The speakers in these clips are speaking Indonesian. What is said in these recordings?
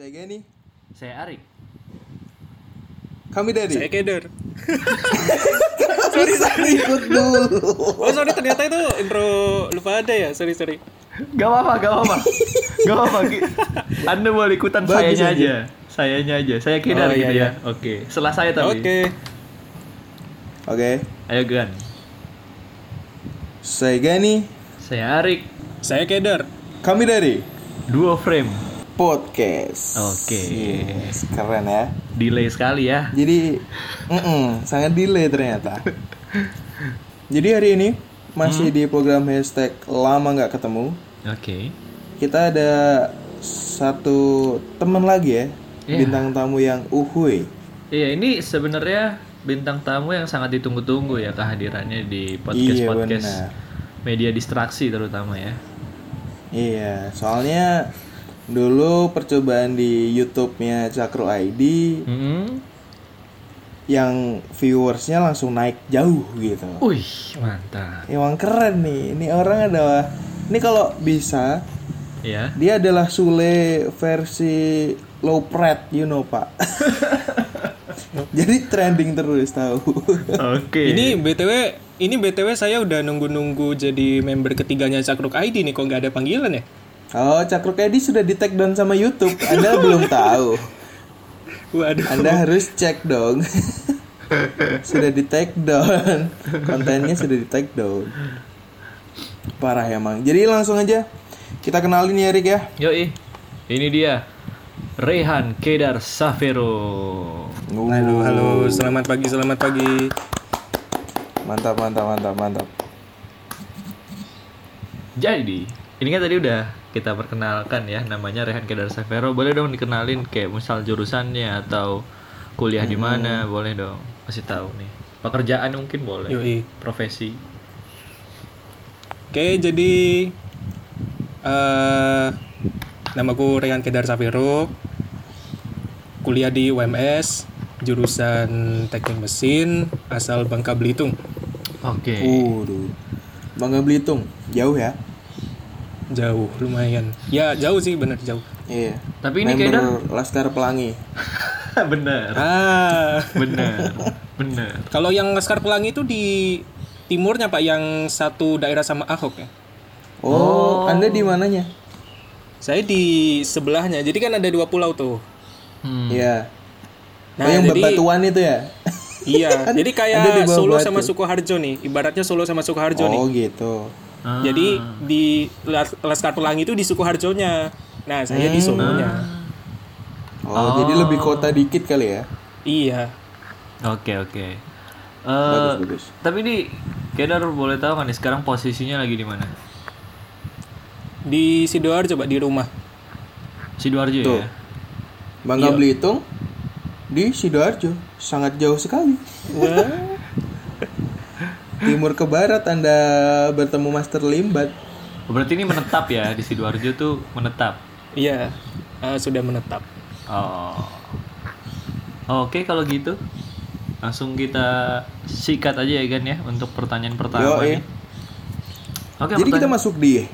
Saya Gani. Saya Arik. Kami dari. Saya Keder. sorry, sorry. Ikut dulu. Oh sorry ternyata itu intro lupa ada ya. Sorry sorry. Gak apa-apa, gak apa-apa. Gak apa-apa. Anda boleh ikutan Bagus sayanya aja. aja. Sayanya aja. Saya Kedar Oh, iya, gitu iya. ya. Oke. Setelah saya tapi. Oke. Oke. Ayo Gan. Saya Gani. Saya Arik. Saya Keder. Kami dari Duo frame. Podcast. Oke. Yes, keren ya. Delay sekali ya. Jadi, mm-mm, sangat delay ternyata. Jadi hari ini masih Hmm. di program hashtag lama nggak ketemu. Oke. Kita ada satu teman lagi ya, Iya. bintang tamu yang uhuy. Iya, ini sebenarnya bintang tamu yang sangat ditunggu-tunggu ya kehadirannya di Iya, podcast-podcast benar. media distraksi terutama ya. Iya, soalnya dulu percobaan di YouTube-nya Cakro ID Hmm. yang viewersnya langsung naik jauh gitu. Wih, mantap. Emang keren nih. Ini orang adalah ini kalau bisa Ya. dia adalah Sule versi low pret, you know, Pak. Jadi trending terus tahu. Oke. Ini btw ini btw saya udah nunggu-nunggu jadi member ketiganya Cakruk ID nih kok nggak ada panggilan ya? Oh, Cakro ID sudah di take down sama YouTube. Anda belum tahu. Waduh. Anda harus cek dong. sudah di take down. Kontennya sudah di take down. Parah emang. Jadi langsung aja kita kenalin ya Rick ya. Yoi. Ini dia. Rehan Kedar Safero. Halo halo selamat pagi selamat pagi. Mantap mantap mantap mantap. Jadi, ini kan tadi udah kita perkenalkan ya namanya Rehan Kedar Safero. Boleh dong dikenalin kayak misal jurusannya atau kuliah di mana, boleh dong. Kasih tahu nih. Pekerjaan mungkin boleh. Yoi. Profesi. Oke jadi eh namaku Rehan Kedar Safiro. Kuliah di UMS jurusan Teknik Mesin asal Bangka Belitung. Oke. Waduh. Bangga Belitung, jauh ya? Jauh lumayan. Ya jauh sih bener jauh. Iya. Tapi ini Member Laskar Pelangi. bener. Ah. Bener. Bener. Kalau yang Laskar Pelangi itu di timurnya Pak yang satu daerah sama Ahok ya. Oh, Anda di mananya? Saya di sebelahnya. Jadi kan ada dua pulau tuh. Hmm. Iya. Nah, oh, yang jadi- bebatuan itu ya? Iya, jadi kayak Solo batu. sama Sukoharjo nih. Ibaratnya Solo sama Sukoharjo nih. Oh, gitu. Ah. Jadi di Las- Laskar Pelangi itu di Sukoharjonya. Nah, saya di Solonya. Oh, jadi lebih kota dikit kali ya? Iya. Oke oke. Eh, Bagus, bagus. Tapi ini Kedar boleh tahu kan nih sekarang posisinya lagi di mana? Di Sidoarjo coba di rumah. Sidoarjo Tuh. ya. Bangga Iya. Belitung di Sidoarjo. Sangat jauh sekali. Wah. Timur ke barat Anda bertemu Master Limbat. Oh, Berarti ini menetap ya di Sidoarjo tuh menetap. Iya, eh, sudah menetap. Oh. Oke kalau gitu langsung kita sikat aja ya Gan ya untuk pertanyaan pertama Yo, eh. nih. Oke. Jadi kita masuk di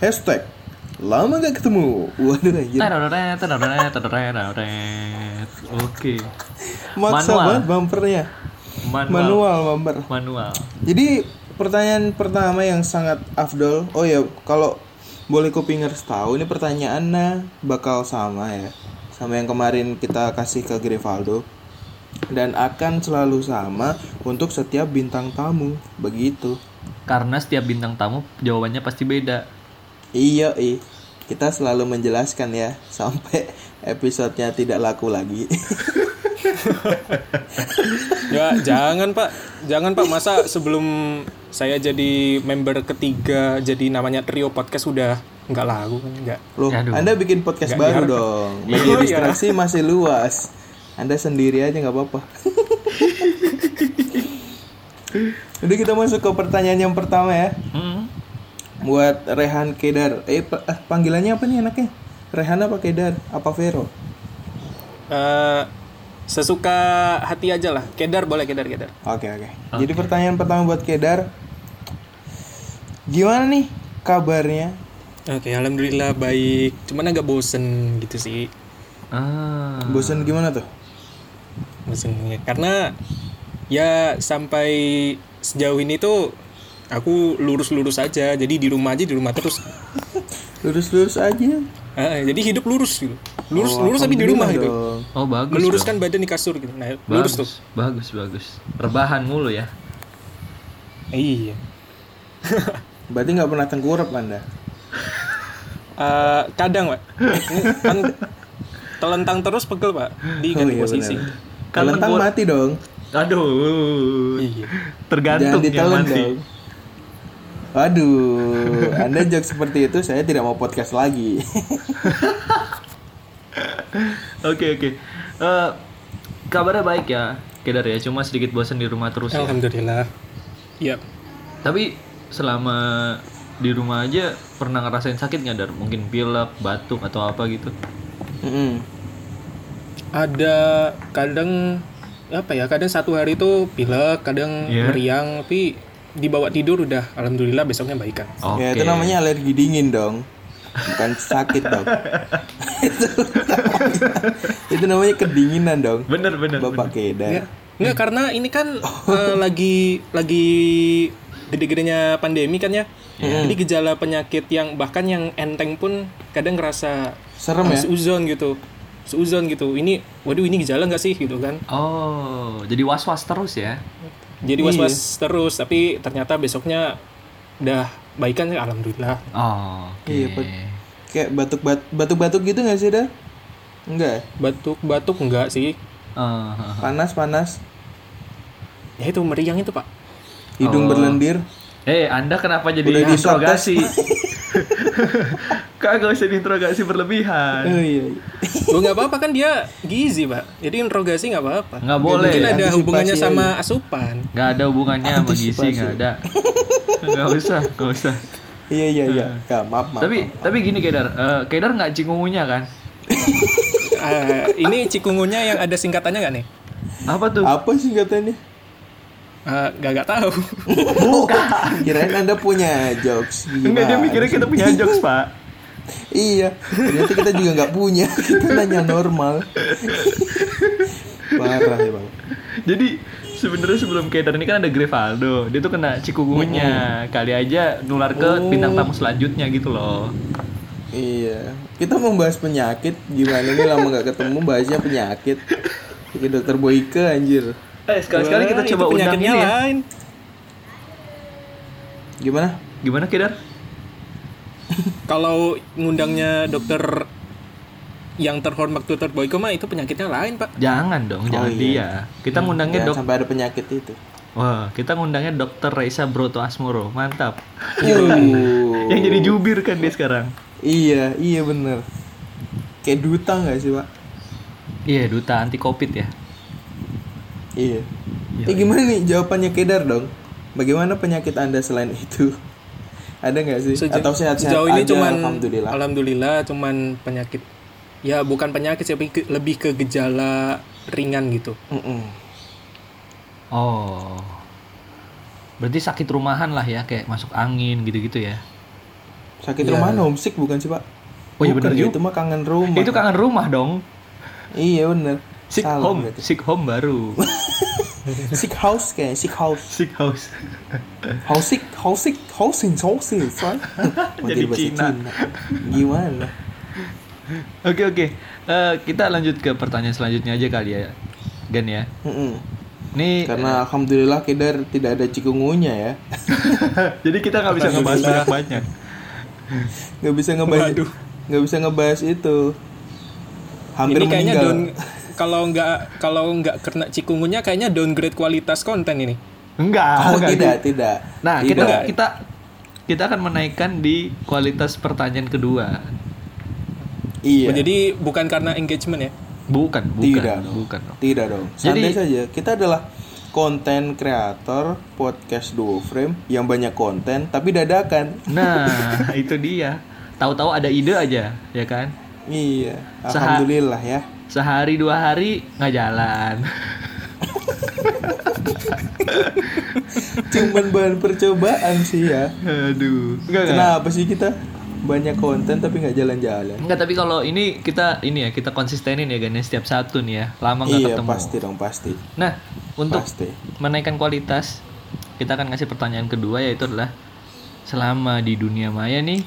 hashtag lama gak ketemu. Waduh anjir. Oke. Maksa Manual. banget bumpernya. Manual. Manual bumper. Manual. Jadi pertanyaan pertama yang sangat afdol. Oh ya, kalau boleh kupingers tahu ini pertanyaannya bakal sama ya. Sama yang kemarin kita kasih ke Grivaldo. Dan akan selalu sama untuk setiap bintang tamu. Begitu. Karena setiap bintang tamu jawabannya pasti beda. Iya, iya. Kita selalu menjelaskan ya sampai episodenya tidak laku lagi. Ya, jangan Pak. Jangan Pak, masa sebelum saya jadi member ketiga jadi namanya Trio Podcast sudah nggak laku kan enggak. Loh, Aduh. Anda bikin podcast Nggak baru diharapkan. dong. Media Oh, iya. distraksi masih luas. Anda sendiri aja nggak apa-apa. Jadi kita masuk ke pertanyaan yang pertama ya. Hmm. Buat Rehan Kedar. Eh, eh, panggilannya apa nih anaknya? Rehan apa Kedar? Apa Vero? Eh, sesuka hati aja lah. Kedar boleh Kedar Kedar. Oke, oke. Jadi pertanyaan pertama buat Kedar. Gimana nih kabarnya? Oke, alhamdulillah baik. Cuman agak bosen gitu sih. Ah. Bosan gimana tuh? Bosennya. Karena ya sampai sejauh ini tuh aku lurus-lurus aja. Jadi di rumah aja di rumah terus. Lurus-lurus aja. Jadi hidup lurus gitu. Lurus Oh, lurus tapi di rumah gitu. Oh bagus. Meluruskan dong. badan di kasur gitu. Nah, bagus, lurus tuh. bagus, bagus. Rebahan mulu ya. Iya. Berarti nggak pernah tengkurap anda? Eh, kadang, Pak. Kan telentang terus pegel, Pak. Di Oh, ganti iya, posisi. Kan Kelentang tengkur- mati dong. Aduh. Iya. Tergantung Jangan yang mati. dong. Waduh, Anda joke seperti itu saya tidak mau podcast lagi. Oke oke. Eh, kabarnya baik ya, Kedar ya. Cuma sedikit bosan di rumah terus ya. Alhamdulillah. Iya. Tapi selama di rumah aja pernah ngerasain sakit nggak Dar? Mungkin pilek, batuk atau apa gitu? Mm-mm. Ada kadang apa ya? Kadang satu hari itu pilek, kadang Iya. meriang, tapi dibawa tidur udah alhamdulillah besoknya baikan. Oke. Ya itu namanya alergi dingin dong. Bukan sakit dong. itu, namanya, itu namanya kedinginan dong. Bener bener. Bapak Keda. Ya. Enggak karena ini kan eh, lagi lagi gede-gedenya pandemi kan ya. Jadi gejala penyakit yang bahkan yang enteng pun kadang ngerasa Serem ya? seuzon gitu. Seuzon gitu. Ini waduh ini gejala nggak sih gitu kan. Oh, jadi was-was terus ya? Jadi Iya. was-was terus tapi ternyata besoknya udah baikan ya alhamdulillah. Oh, oke. Iya, Pak. Kayak batuk batuk batuk gitu nggak sih dah? Enggak. ya? Batuk-batuk enggak sih. Eh, Panas panas. Ya itu meriang itu, Pak. Hidung Oh. berlendir. Eh, Anda kenapa jadi Udah interogasi? Kagak usah diinterogasi berlebihan. Oh iya. iya. Oh nggak apa-apa kan dia gizi, Pak. Jadi interogasi nggak apa-apa. Nggak boleh. Mungkin ada hubungannya aja. sama asupan. Nggak ada hubungannya sama gizi, nggak ada. Nggak usah, nggak usah. Iya iya iya. Kak, maaf maaf. Tapi tapi gini Kedar, Eh, Kedar nggak cingungunya kan? Eh, ini cikungunya yang ada singkatannya nggak nih? Apa tuh? Apa sih katanya? Eh, Gak gak tahu. Bukan. Kirain anda punya jokes. Enggak dia Gimana mikirnya kita punya jokes pak. Iya, ternyata kita juga nggak punya. Kita nanya normal. Parah ya bang. Jadi sebenarnya sebelum Kedar ini kan ada Grevaldo, dia tuh kena cikungunya. Kali aja nular ke bintang tamu selanjutnya gitu loh. Iya, kita mau bahas penyakit. Gimana nih lama nggak ketemu bahasnya penyakit. Kayak dokter Boyke anjir. Eh sekali-sekali kita coba undang ini ya. lain. Gimana? Gimana Kedar? Kalau ngundangnya dokter yang terhormat dokter Boyko mah itu penyakitnya lain, Pak. Jangan dong, jangan iya. dia. Kita ngundangnya Jangan dok. sampai ada penyakit itu. Wah, kita ngundangnya Dokter Raisa Broto Asmoro, mantap. Yang jadi jubir kan dia sekarang. Iya, iya bener. Kayak duta nggak sih pak? Iya, duta anti covid ya. Iya. Iya, Eh gimana nih jawabannya Kedar dong? Bagaimana penyakit anda selain itu? Ada nggak sih? Seja- Atau sehat-sehat sejauh ini aja, cuman Alhamdulillah. alhamdulillah cuman penyakit ya bukan penyakit sih tapi ke- lebih ke gejala ringan gitu. Mm-mm. Oh. Berarti sakit rumahan lah ya, kayak masuk angin gitu-gitu ya. Sakit Iya. rumah homesick bukan sih pak? Oh iya Bukan, bener juga. Itu mah kangen rumah. Itu kangen rumah dong. Iya bener. Sick Salah home, berarti. sick home baru. Sick house kayak sick house. sick house. House sick, house sick, housing, housing, son. Jadi Cina. Gimana? Oke oke. Eh, kita lanjut ke pertanyaan selanjutnya aja kali ya, Gan ya. Mm-mm. Nih, Karena alhamdulillah Kedar tidak ada cikungunya ya. jadi kita nggak bisa ngebahas banyak banyak. Nggak bisa ngebahas, nggak bisa ngebahas itu. Hampir ini kayaknya meninggal. Kalau nggak kalau nggak kena cikungunya kayaknya downgrade kualitas konten ini. Enggak, Oh enggak. tidak, tidak. Nah, kita Tidak. kita kita akan menaikkan di kualitas pertanyaan kedua. Iya. Oh, jadi bukan karena engagement ya. Bukan, bukan, tidak, bukan. dong. Tidak dong. Santai Jadi- saja. Kita adalah konten kreator podcast duo frame yang banyak konten tapi dadakan. Nah, itu dia. Tahu-tahu ada ide aja, ya kan? Iya. Alhamdulillah ya. Sehari dua hari nggak jalan. Cuman bahan percobaan sih ya. Aduh. Enggak, enggak. Kenapa sih kita? banyak konten tapi nggak jalan-jalan. Enggak, tapi kalau ini kita ini ya kita konsistenin ya Gan ya, setiap satu nih ya. Lama nggak Iya ketemu. pasti dong pasti. Nah, untuk Pasti. menaikkan kualitas, kita akan ngasih pertanyaan kedua yaitu adalah selama di dunia maya nih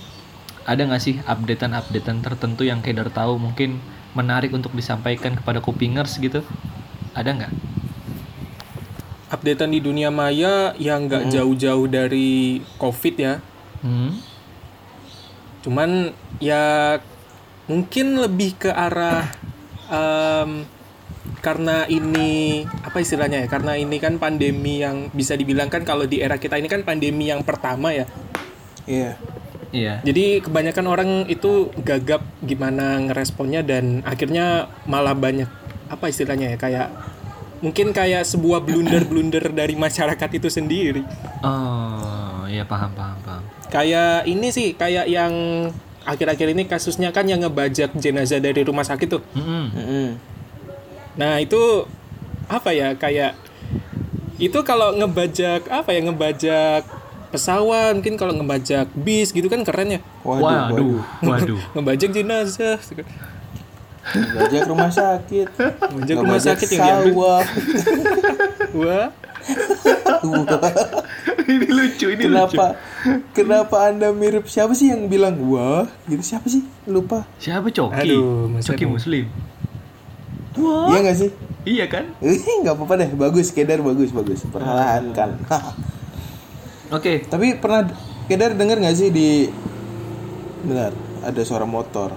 ada nggak sih updatean-updatean tertentu yang Kedar tahu mungkin menarik untuk disampaikan kepada kupingers gitu? Ada nggak? Updatean di dunia maya yang nggak jauh-jauh dari COVID ya. Hmm? Cuman ya mungkin lebih ke arah em, karena ini apa istilahnya ya? Karena ini kan pandemi yang bisa dibilang kan kalau di era kita ini kan pandemi yang pertama ya. Iya. Iya. Jadi kebanyakan orang itu gagap gimana ngeresponnya dan akhirnya malah banyak apa istilahnya ya kayak mungkin kayak sebuah blunder-blunder dari masyarakat itu sendiri. Oh, iya paham paham paham. Kayak ini sih kayak yang akhir-akhir ini kasusnya kan yang ngebajak jenazah dari rumah sakit tuh. Mm-mm. Mm-mm. Nah, itu apa ya kayak itu kalau ngebajak apa ya ngebajak pesawat mungkin kalau ngebajak bis gitu kan keren ya Waduh, Waduh, waduh. ngebajak jenazah Bajak rumah sakit. Ngebajak Nggak rumah sakit yang diambil wah ini lucu, ini lucu. kenapa? Kenapa anda mirip siapa sih yang bilang wah? Gitu siapa sih? Lupa. Siapa Coki? Aduh, Coki Anu. Muslim. Iya nggak sih? Iya kan? Nggak apa-apa deh. Bagus, Kedar bagus, bagus. Perlahan kan. Oke. Tapi pernah Kedar denger nggak sih di Benar, ada suara motor.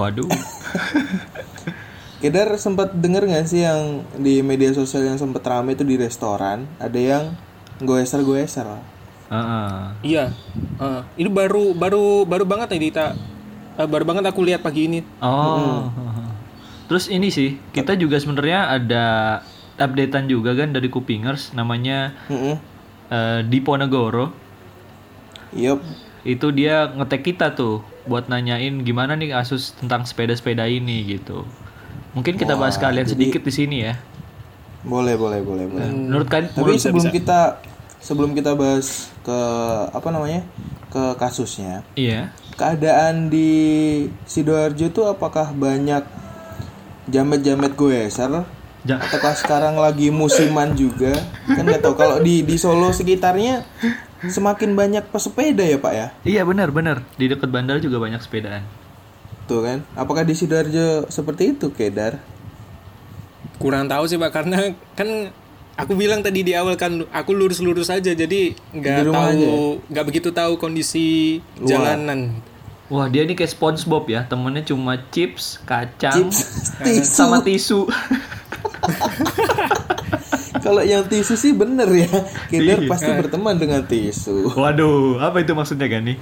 Waduh. Kedar sempat denger nggak sih yang di media sosial yang sempat rame itu di restoran ada yang goeser-goeser. Heeh. iya Ah, ini baru baru baru banget nih Dita Eh, baru banget aku lihat pagi ini Oh. Terus ini sih, kita juga sebenarnya ada updatean juga kan dari Kupingers namanya Heeh. eh, Diponegoro. Yup. Itu dia ngetek kita tuh buat nanyain gimana nih kasus tentang sepeda-sepeda ini gitu. Mungkin kita bahas Wah, kalian jadi- sedikit di sini ya. Boleh, boleh, boleh, boleh. Menurut kalian Tapi sebelum kita sebelum kita bahas ke apa namanya? ke kasusnya, iya. keadaan di Sidoarjo tuh apakah banyak jamet-jamet goeser Ja- ataukah sekarang lagi musiman juga? Kan nggak tahu kalau di di Solo sekitarnya semakin banyak pesepeda ya, Pak ya? Iya benar benar. Di dekat bandara juga banyak sepedaan. Tuh kan. Apakah di Sidoarjo seperti itu, Kedar? kurang tahu sih pak karena kan aku bilang tadi di awal kan aku lurus-lurus aja jadi Di nggak tahu nggak begitu tahu kondisi Luar. jalanan Wah dia ini kayak SpongeBob ya, temennya cuma chips, kacang, Chips, tisu. sama tisu. Kalau yang tisu sih bener ya. Kedar Iya. pasti berteman dengan tisu. Waduh, apa itu maksudnya Gani?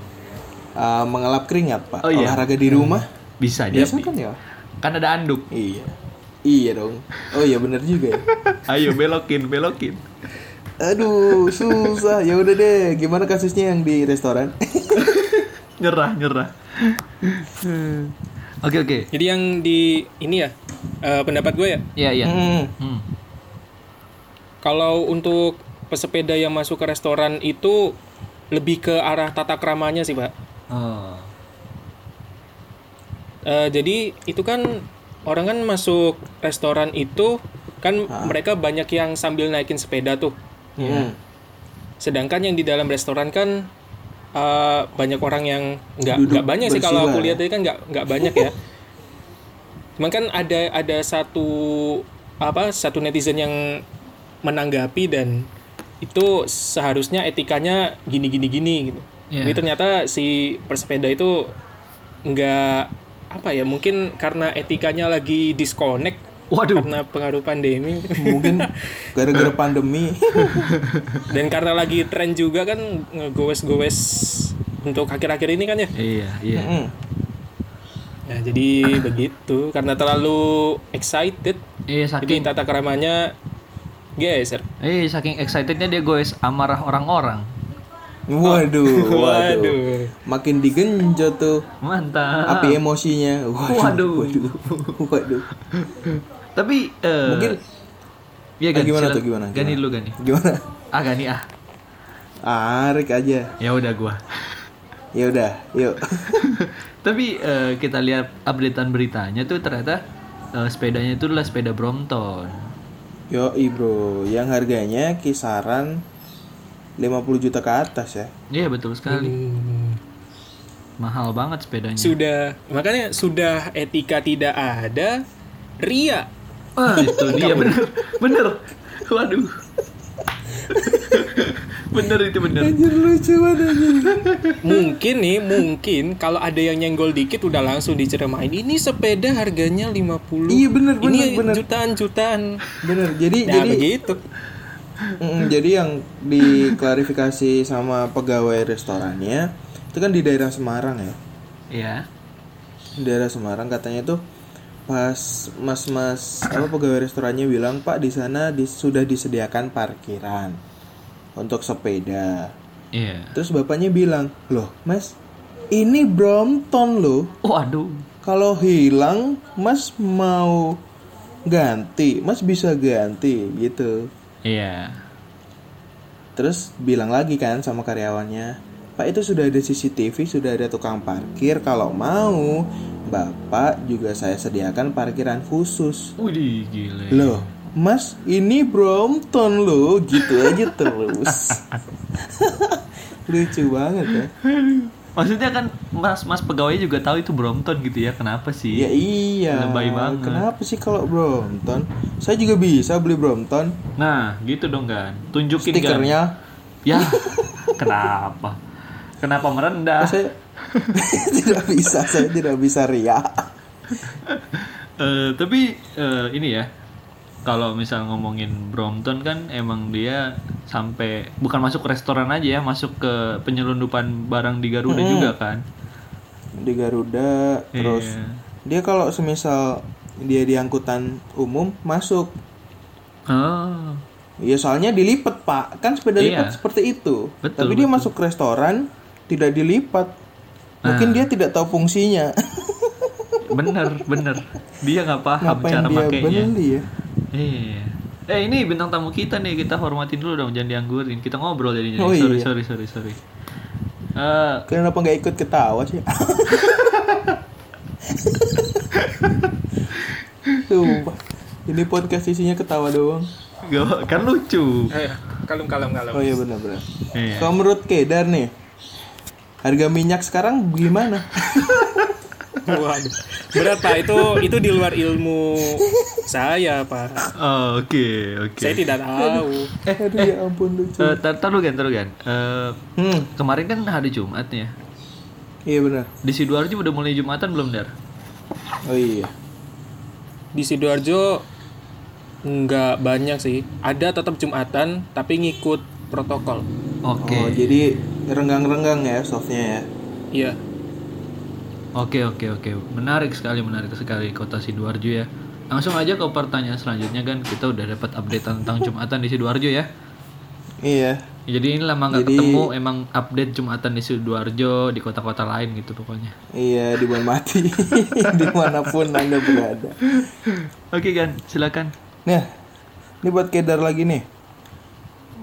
Ah, mengelap keringat, Pak. Oh, iya. Olahraga di rumah. Bisa Biasa jadi. kan ya? Kan ada anduk. Iya. Iya dong. Oh iya bener juga ya. Ayo belokin, belokin. Aduh, susah. Ya udah deh. Gimana kasusnya yang di restoran? Nyerah, nyerah. Oke oke. jadi yang di ini ya eh, pendapat gue ya Iya iya. Hmm. Hmm. kalau untuk pesepeda yang masuk ke restoran itu lebih ke arah tata keramanya sih pak Oh. Eh, jadi itu kan orang kan masuk restoran itu kan mereka banyak yang sambil naikin sepeda tuh Hmm. sedangkan yang di dalam restoran kan eh, banyak orang yang nggak nggak banyak sih kalau aku ya. lihat tadi kan nggak nggak banyak ya cuman kan ada ada satu apa satu netizen yang menanggapi dan itu seharusnya etikanya gini gini gini gitu Iya. tapi ternyata si persepeda itu nggak apa ya mungkin karena etikanya lagi disconnect Waduh. karena pengaruh pandemi Mungkin gara-gara pandemi. dan karena lagi tren juga kan ngegowes-gowes untuk akhir-akhir ini kan ya Iya iya. Hmm. Nah jadi begitu karena terlalu excited Iya jadi saking tata keramanya geser eh saking excitednya dia goes amarah orang-orang. Waduh, waduh. waduh Makin digenjot tuh Mantap. api emosinya. Waduh. Waduh. Waduh. Tapi eh Mungkin Iya Ah, Gan, gimana silakan. tuh, gimana, Gani dulu Gani. gimana? Ah Gani ah. Arik aja. Ya udah gua. Ya udah, yuk. Tapi eh, kita lihat updatean beritanya tuh ternyata eh, sepedanya itu adalah sepeda Brompton. Yo, bro, yang harganya kisaran 50 juta ke atas ya. Iya betul sekali. Hmm. Mahal banget sepedanya. Sudah, makanya sudah etika tidak ada, ria. Ah, itu dia bener. Bener. Waduh. bener itu bener. Anjir lucu banget anjir. Mungkin nih, mungkin kalau ada yang nyenggol dikit udah langsung diceramain. Ini sepeda harganya 50. Iya, bener, bener, Ini bener. jutaan-jutaan. Bener, jadi Nah, jadi begitu. Mm, jadi yang diklarifikasi sama pegawai restorannya itu kan di daerah Semarang ya. Iya. Daerah Semarang katanya tuh pas mas-mas apa pegawai restorannya bilang Pak di sana di- sudah disediakan parkiran untuk sepeda. Iya. Terus bapaknya bilang loh Mas ini Brompton loh. Waduh. Kalau hilang Mas mau ganti, Mas bisa ganti gitu. Iya. Terus bilang lagi kan sama karyawannya, Pak itu sudah ada CCTV, sudah ada tukang parkir. Kalau mau, Bapak juga saya sediakan parkiran khusus. Wih, gile. Loh, Mas ini Brompton loh, gitu aja terus. Lucu banget ya. Maksudnya kan mas mas pegawai juga tahu itu Brompton gitu ya. Kenapa sih? Ya iya. Lebay banget. Kenapa sih kalau Brompton? Saya juga bisa beli Brompton. Nah, gitu dong kan. Tunjukin. Stikernya. Ya. kenapa? Kenapa merendah? Saya tidak bisa, saya tidak bisa ria. Eh, tapi eh, ini ya. Kalau misal ngomongin Brompton kan emang dia sampai bukan masuk ke restoran aja ya, masuk ke penyelundupan barang di Garuda juga kan. Di Garuda, terus Iya. dia kalau semisal dia di angkutan umum masuk. Oh. Ya soalnya dilipat pak, kan sepeda Iya. lipat seperti itu. Betul, Tapi dia betul. masuk ke restoran tidak dilipat. Mungkin Ah. dia tidak tahu fungsinya. Bener, bener. Dia nggak paham Ngapain cara dia makainya. beli ya? Iya. Eh ini bintang tamu kita nih, kita hormatin dulu dong, jangan dianggurin. Kita ngobrol jadinya. Oh, sorry, iya. sorry, sorry, sorry. Eh, Kenapa nggak ikut ketawa sih? Sumpah. Ini podcast isinya ketawa doang. gak, kan lucu. Eh, kalem kalem kalem. Oh iya benar-benar. Iya. Kalau menurut Kedar nih, harga minyak sekarang gimana? Waduh. Berat Pak, itu itu di luar ilmu saya Pak. Oh, Oke, oke. Saya tidak tahu. Aduh ya ampun lucu. Eh, tar, tar dulu kan, tar dulu kan. Eh, Hmm, kemarin kan hari Jumat ya. iya benar. Di Sidoarjo udah mulai Jumatan belum, Dar? Oh iya. Di Sidoarjo nggak banyak sih. Ada tetap Jumatan tapi ngikut protokol. Oke. Oh, jadi renggang-renggang ya softnya ya. Iya. Oke, oke, oke. Menarik sekali, menarik sekali kota Sidoarjo ya. Langsung aja ke pertanyaan selanjutnya kan. Kita udah dapat update tentang Jumatan di Sidoarjo ya. Iya. Jadi ini lama nggak Jadi- ketemu emang update Jumatan di Sidoarjo di kota-kota lain gitu pokoknya. Iya di mati di mana pun anda berada. Oke kan, silakan. Nah, ini buat Kedar lagi nih.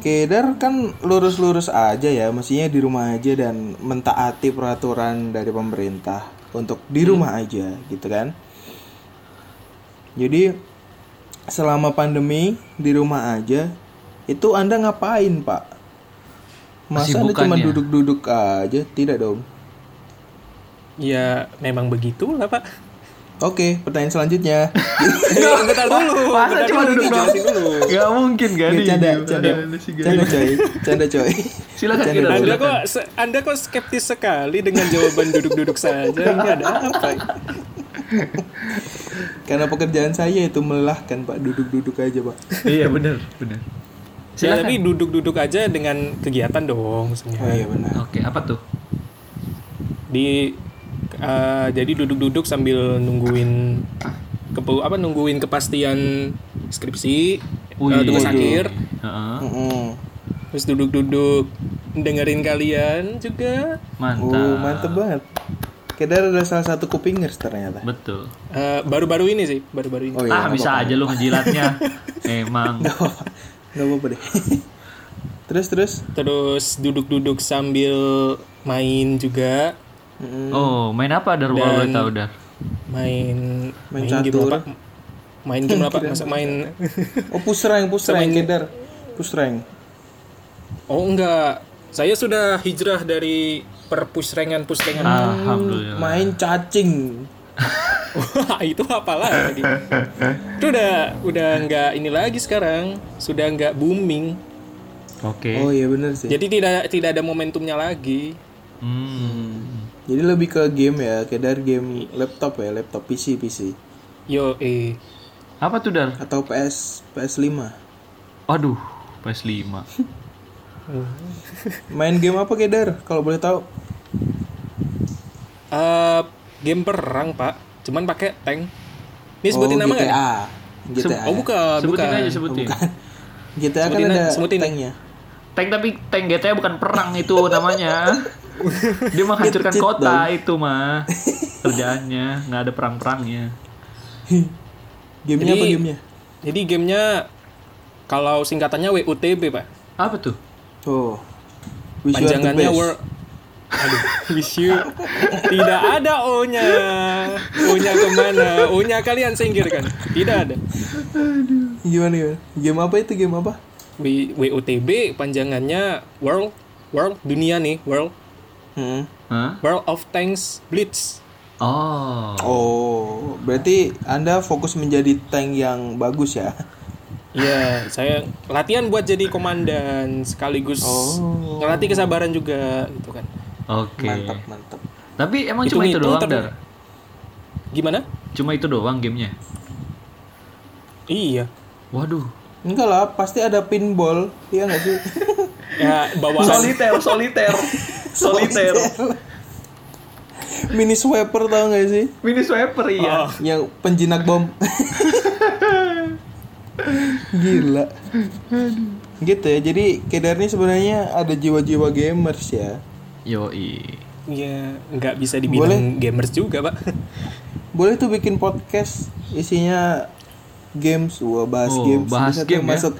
Kedar kan lurus-lurus aja ya, mestinya di rumah aja dan mentaati peraturan dari pemerintah untuk di rumah aja gitu kan. Jadi selama pandemi di rumah aja itu Anda ngapain, Pak? Masa Anda cuma Kesibukannya. duduk-duduk aja? Tidak dong. Ya memang begitulah Pak. Oke, pertanyaan selanjutnya. Eh, bentar dulu. Masa cuma duduk doang? Gak mungkin kan? Canda, ini? canda, guys? canda coy, canda coy. Silakan Canda, kita. Anda kok se- Anda kok skeptis sekali dengan jawaban duduk-duduk saja? Ini ada apa? Karena pekerjaan saya itu melelahkan Pak, duduk-duduk aja Pak. Iya benar, benar. Ya, tapi duduk-duduk aja dengan kegiatan dong Oh sebenarnya. iya benar. Oke, apa tuh? Di eh, jadi duduk-duduk sambil nungguin kepu apa nungguin kepastian skripsi eh, tugas waduh. akhir Heeh. Mm-mm. terus duduk-duduk dengerin kalian juga Mantap. Oh, mantep banget. Kedar ada salah satu kupingers ternyata. Betul. Eh, baru-baru ini sih baru-baru ini Oh iya, ah, bisa apa-apa. aja lu ngejilatnya. Emang. Nggak apa-apa. Nggak apa-apa deh. terus terus. terus duduk-duduk sambil main juga Mm-mm. Oh, main apa Dar? Kalau boleh tahu Dar? main Main game catur. main game apa masa main Oh push rank, push rank, Sama- Kedar. Push rank. oh enggak saya sudah hijrah dari per push rankan push rankan Alhamdulillah. Main cacing. Wah, itu apa lagi itu udah udah nggak ini lagi sekarang sudah nggak booming Oke. Oh iya bener sih. jadi tidak tidak ada momentumnya lagi Hmm. Jadi lebih ke game ya, Kedar game laptop ya, laptop PC PC yo eh Apa tuh Dar? atau PS PS5. Aduh, PS5. Main game apa Kedar kalau boleh tahu? Eh, game perang pak cuman pakai tank ini sebutin oh, nama nggak? GTA. GTA. oh bukan Sebutin bukan aja sebutin. GTA kan Sebutin ada aja, sebutin. tanknya. Tank tapi tank GTA bukan perang itu namanya. Dia menghancurkan Cheat kota itu mah. Kerjaannya nggak ada perang-perangnya. Gamenya Jadi- apa gamenya? jadi gamenya kalau singkatannya WUTB pak Apa tuh? Oh. Wish you are the panjangannya best. were aduh wish you tidak ada o nya o nya ke mana o nya kalian singkirkan tidak ada Gimana gimana? Game apa itu game apa? W WUTB panjangannya world world dunia nih world Hmm. Hah? world of tanks blitz Oh. Oh, berarti Anda fokus menjadi tank yang bagus ya? Iya, saya latihan buat jadi komandan sekaligus Oh. ngelatih kesabaran juga gitu kan. Oke. Mantap, mantap. Tapi emang cuma itu doang, ter- Dar? Gimana? Cuma itu doang gamenya? Iya. Waduh. Enggak lah, pasti ada pinball. Iya nggak sih? Ya bawaan Soliter, soliter. Soliter. Mini swiper tau nggak sih? Mini swiper iya. Oh, Yang penjinak bom. Gila. Gitu ya. Jadi Kedar ini sebenarnya ada jiwa-jiwa gamers ya. Yoi. Iya, nggak bisa dibilang gamers juga, Pak. Boleh tuh bikin podcast isinya games, wah bahas Oh, games. bahas Bisa tuh game ya. masuk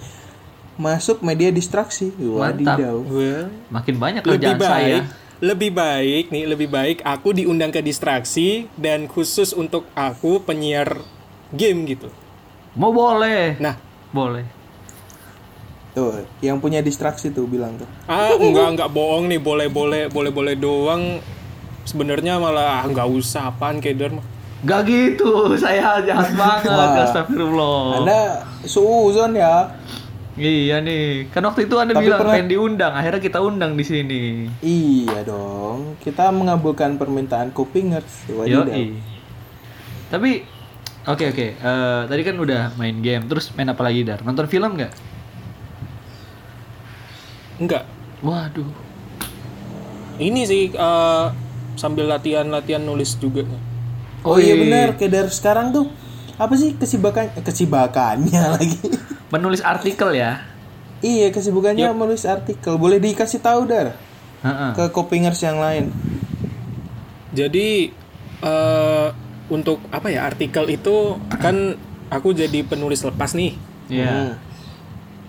masuk media distraksi. Mantap. Well, Makin banyak lebih kerjaan saya. baik, lebih baik nih, lebih baik aku diundang ke distraksi dan khusus untuk aku penyiar game gitu. Mau boleh. Nah, Boleh. Tuh, yang punya distraksi tuh bilang tuh. ah enggak enggak bohong nih, boleh-boleh boleh-boleh doang. Sebenarnya malah ah, nggak usah apaan keder mah. Gak gitu, saya jahat banget, Wah. astagfirullah. Anda suuzon ya. Iya nih, kan waktu itu Anda Tapi bilang pernah- pengen diundang, akhirnya kita undang di sini. Iya dong. Kita mengabulkan permintaan Kupingers. Yoi. Tapi, oke oke, Eh, tadi kan udah main game, terus main apa lagi dar? Nonton film nggak? Enggak. Waduh, Ini sih eh, sambil latihan-latihan nulis juga. Oh iya Wih. benar, Kedar sekarang tuh apa sih kesibukan eh, kesibukannya lagi? Menulis artikel ya? iya, kesibukannya menulis artikel. Boleh dikasih tahu Dar Heeh. ke Kupingers yang lain. Jadi eh untuk apa ya artikel itu kan aku jadi penulis lepas nih Iya, Hmm.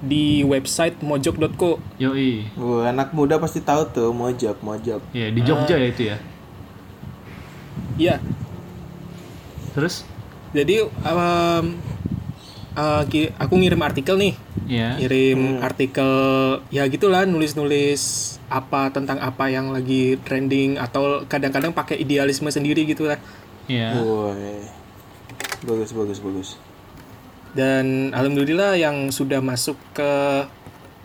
di website mojok.co. yoi. Wah, anak muda pasti tahu tuh mojok, mojok. Iya di Jogja ya itu ya. Iya. Terus? Jadi em, eh, ki- aku ngirim artikel nih, Iya. ngirim artikel ya gitulah nulis-nulis apa tentang apa yang lagi trending atau kadang-kadang pakai idealisme sendiri gitu lah. Iya. Woi. Bagus, bagus, bagus. Dan alhamdulillah yang sudah masuk ke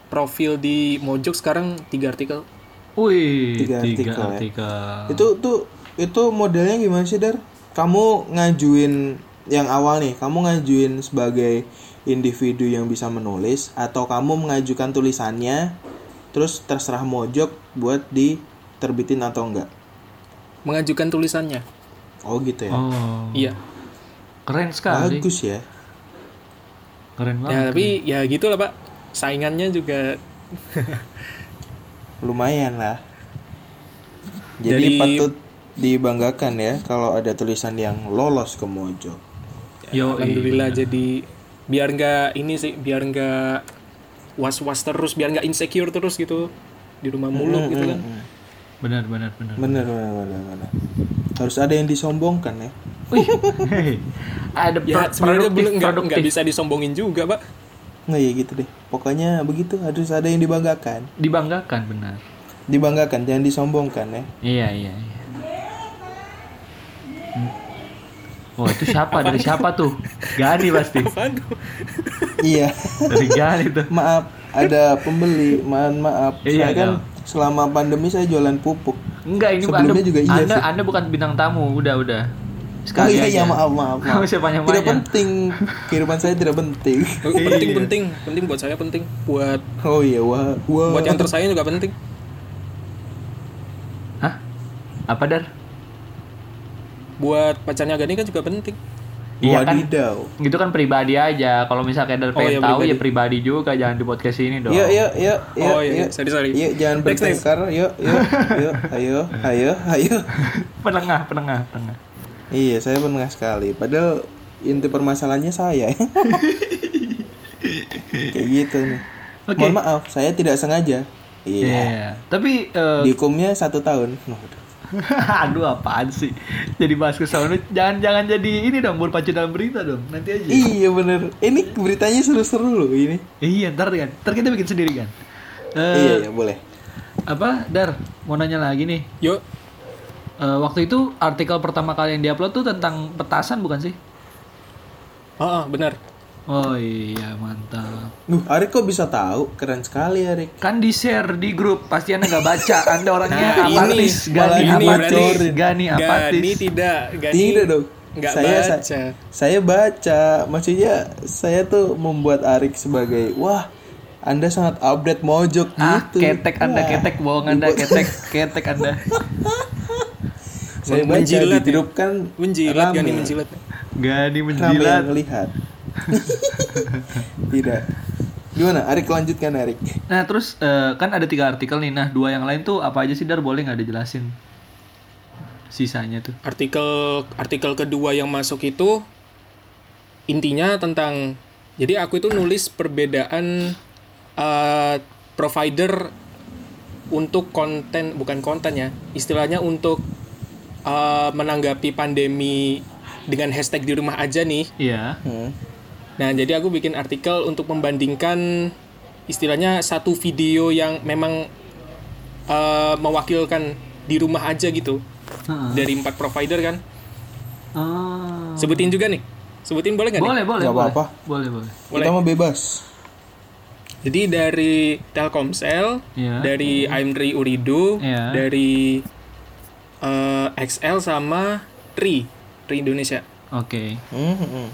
profil di Mojok sekarang tiga artikel. Wih, Tiga tiga, artikel ya. artikel. Itu tuh itu modelnya gimana sih Dar? Kamu ngajuin yang awal nih, kamu ngajuin sebagai individu yang bisa menulis atau kamu mengajukan tulisannya terus terserah mojok buat diterbitin atau enggak? Mengajukan tulisannya. Oh gitu ya. Oh, Iya. keren sekali. Bagus ya. Keren banget. Ya tapi ya gitulah Pak. Saingannya juga Lumayan lah. Jadi, Jadi- patut dibanggakan ya kalau ada tulisan yang lolos ke mojok. Yo, alhamdulillah jadi biar nggak ini sih biar nggak was-was terus biar nggak insecure terus gitu di rumah mulu gitu kan. Benar, benar, benar. Bener bener bener bener. Harus ada yang disombongkan ya. Wih, ada Ya sebenarnya belum nggak bisa disombongin juga pak. Nggak ya gitu deh. Pokoknya begitu harus ada yang dibanggakan. dibanggakan benar. Dibanggakan jangan disombongkan ya. Iya, iya, iya. Hmm. Oh, itu siapa? Dari siapa tuh? Gani pasti. Iya. Dari Gani tuh. maaf ada pembeli. Mohon maaf. Iya, saya kan dong. selama pandemi saya jualan pupuk. Enggak, ini Sebelumnya anda, juga iya anda, sih. anda bukan bintang tamu, udah, udah. Oh Sekali iya iya aja. maaf maaf. maaf. Kamu siapa yang Tidak penting. Kehidupan saya tidak penting. penting penting penting buat saya penting buat Oh iya wah wah. buat yang tersayang juga penting. Hah? Apa dar? Buat pacarnya Gani kan juga penting. Iya kan? Wadidaw. Gitu kan pribadi aja. Kalau misalnya Dar Oh, pengen iya, tahu pribadi. ya pribadi juga, jangan di podcast ini dong. Yuk yuk yuk yuk. Oh, iya, yuk. sorry, sorry. Yuk jangan Next, next. bertengkar. Yuk yuk yuk. Ayo ayo ayo. penengah, penengah, penengah. Iya saya penengah sekali. Padahal inti permasalahannya saya. Kayak gitu nih. Oke. Mohon maaf saya tidak sengaja. Iya. Iya. Tapi eh, Dihukumnya satu tahun. Waduh. aduh apaan sih? Jadi bahas ke sana jangan jangan jadi ini dong berpacu dalam berita dong. Nanti aja. Iya bener. Ini beritanya seru-seru loh ini. Iya, ntar kan. Ntar kita bikin sendiri kan. Eh, iya iya boleh. Apa, Dar? Mau nanya lagi nih. Yuk, Eh, waktu itu artikel pertama kali yang diupload tuh tentang petasan bukan sih? ah ah, benar. Oh iya, mantap. Duh, Arik kok bisa tahu? Keren sekali Arik. Kan di share di grup, pasti anda nggak baca. Anda orangnya Nah, ini, apatis, malah Gani ini apatis, berarti Gani apatis. Gani tidak, Gani Tidak dong. nggak saya, baca. Saya, saya baca. Maksudnya saya tuh membuat Arik sebagai wah anda sangat update mojok Ah, gitu. ketek anda, Wah. ketek bohong anda, ketek, ketek anda. Saya baca Menjilat di ya? grup kan menjilat rame. Gani menjilat. Gani Rame menjilat. yang melihat. Tidak. Gimana? Arik lanjutkan Arik. Nah terus eh, kan ada tiga artikel nih. Nah dua yang lain tuh apa aja sih Dar? Boleh nggak dijelasin? Sisanya tuh. Artikel artikel kedua yang masuk itu intinya tentang jadi aku itu nulis perbedaan eh, provider untuk konten bukan konten ya istilahnya untuk eh, menanggapi pandemi dengan hashtag di rumah aja nih Iya. Hmm. Nah, jadi aku bikin artikel untuk membandingkan istilahnya satu video yang memang eh, mewakilkan di rumah aja gitu Heeh. dari empat provider kan. Oh. Sebutin juga nih. Sebutin boleh nggak nih? Boleh, boleh, Nggak boleh. apa-apa. Boleh, boleh. Boleh. Kita mau bebas. Jadi dari Telkomsel, Iya. dari Aimri Uridu, Iya. dari eh, XL sama Tri, Tri Indonesia. Oke. Hmm, hmm, hmm.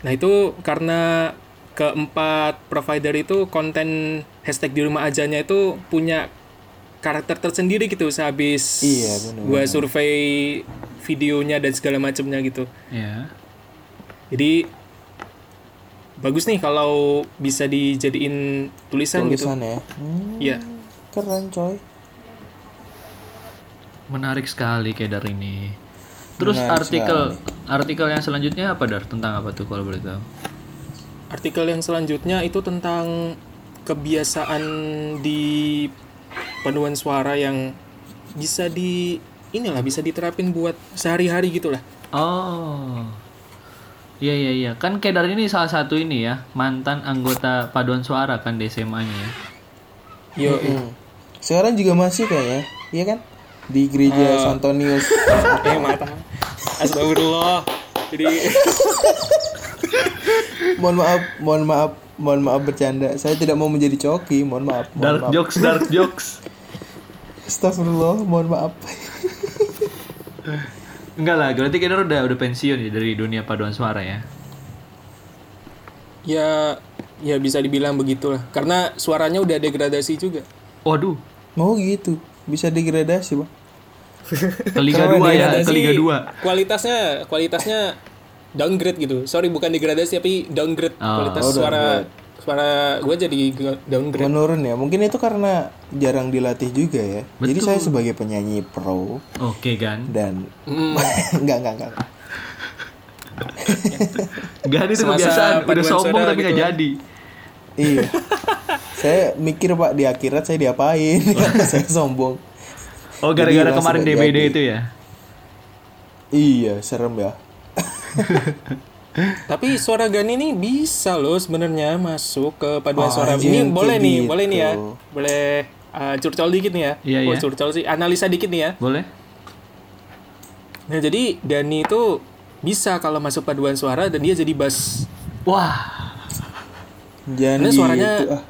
Nah itu karena keempat provider itu konten hashtag di rumah ajanya itu punya karakter tersendiri gitu sehabis Iya, benar, gua survei videonya dan segala macamnya gitu. Iya. Jadi bagus nih kalau bisa dijadiin tulisan, gitu. Tulisan ya. Hmm, Iya. keren coy. Menarik sekali kayak Dar ini. Terus Menarik artikel artikel yang selanjutnya apa Dar? Tentang apa tuh kalau boleh tahu? Artikel yang selanjutnya itu tentang kebiasaan di paduan suara yang bisa di inilah bisa diterapin buat sehari-hari gitu lah. Oh. Iya iya iya. Kan Kedar ini salah satu ini ya, mantan anggota paduan suara kan di SMA-nya ya. Yo, Hmm. Sekarang juga masih kayaknya, iya kan? Di gereja Santonius. eh mata. Astagfirullah. Jadi mohon maaf, mohon maaf, mohon maaf bercanda. Saya tidak mau menjadi coki, mohon maaf. Mohon Dark maaf. jokes, dark jokes. Astagfirullah, mohon maaf. Enggak lah, berarti Kedar udah udah pensiun ya dari dunia paduan suara ya. ya ya bisa dibilang begitulah. Karena suaranya udah degradasi juga. Waduh, Mau gitu, bisa degradasi, Bang. Ke Liga Karena 2 ya, ke Liga 2. Kualitasnya kualitasnya downgrade gitu. Sorry bukan degradasi tapi downgrade Oh. kualitas Oh, suara suara gue jadi downgrade. Menurun ya. Mungkin itu karena jarang dilatih juga ya. Jadi Betul. saya sebagai penyanyi pro Oke kan. dan Hmm. enggak enggak enggak. Gak itu kebiasaan, udah sombong tapi gak gitu. jadi. Iya. saya mikir pak di akhirat saya diapain saya sombong Oh, Jadi gara-gara kemarin DBD jadi. itu ya? iya serem ya Tapi suara Gani ini bisa loh sebenarnya masuk ke paduan Oh, suara. Ini boleh nih, gitu. boleh nih ya. Boleh uh, curcol dikit nih ya. Iya, oh, iya. curcol sih, analisa dikit nih ya. Boleh? Nah, jadi Gani itu bisa kalau masuk paduan suara dan dia jadi bass. Wah, jangan Karena suaranya gitu ah.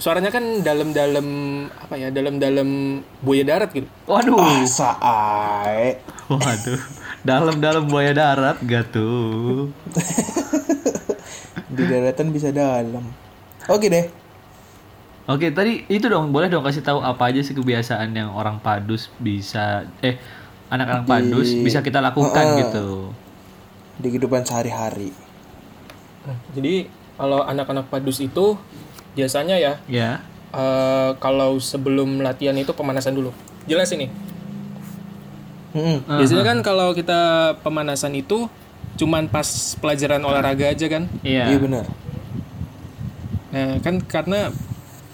Suaranya kan dalam-dalam apa ya? Dalam-dalam buaya darat gitu. waduh. ah saai Waduh. Dalam-dalam buaya darat gak tuh? di daratan bisa dalam oke deh Oke, tadi itu dong, boleh dong kasih tahu apa aja sih kebiasaan yang orang Padus bisa eh anak-anak Padus bisa kita lakukan gitu. di kehidupan sehari-hari jadi kalau anak-anak padus itu biasanya ya Ya. eh, kalau sebelum latihan itu pemanasan dulu. Jelas ini. Mm-mm. Biasanya kan kalau kita pemanasan itu cuman pas pelajaran olahraga aja kan. iya Iya. benar Nah, kan karena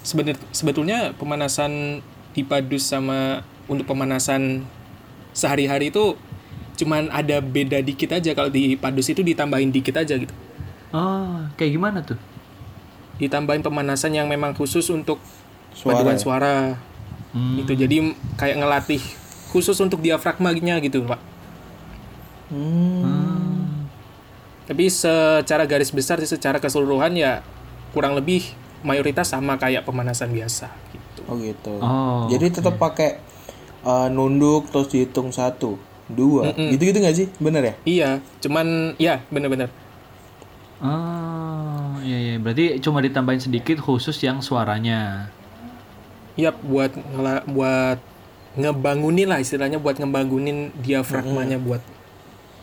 sebenar- sebetulnya pemanasan di padus sama untuk pemanasan sehari-hari itu cuman ada beda dikit aja kalau di padus itu ditambahin dikit aja gitu. Oh, kayak gimana tuh? Ditambahin pemanasan yang memang khusus untuk Suara paduan ya? suara. Hmm. Itu jadi kayak ngelatih khusus untuk diafragmanya gitu, Pak. Hmm. Tapi secara garis besar sih secara keseluruhan ya kurang lebih mayoritas sama kayak pemanasan biasa gitu. oh gitu Oh. jadi tetap pakai uh, nunduk terus dihitung satu dua gitu gitu nggak sih bener ya Iya, cuman ya bener-bener. Oh, iya iya. Berarti cuma ditambahin sedikit khusus yang suaranya. Iya buat buat ngebangunin lah istilahnya buat ngebangunin diafragmanya buat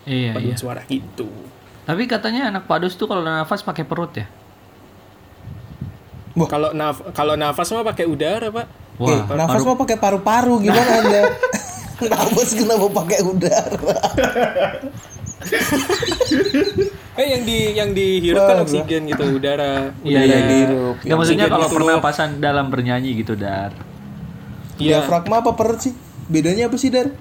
Iya iya. suara gitu. Tapi katanya anak Padus tuh kalau nafas pakai perut ya? Wah. Kalau naf kalau nafas mah pakai udara, Pak. Wah, eh, nafas mau pakai paru-paru gimana anda nafas kenapa pakai udara Eh yang di yang dihirup kan oksigen gitu, udara. Iya, udara. iya. dihirup. Nggak, maksudnya kalau itu. pernapasan dalam bernyanyi gitu, Dar. Iya. diafragma apa perut sih bedanya apa sih dar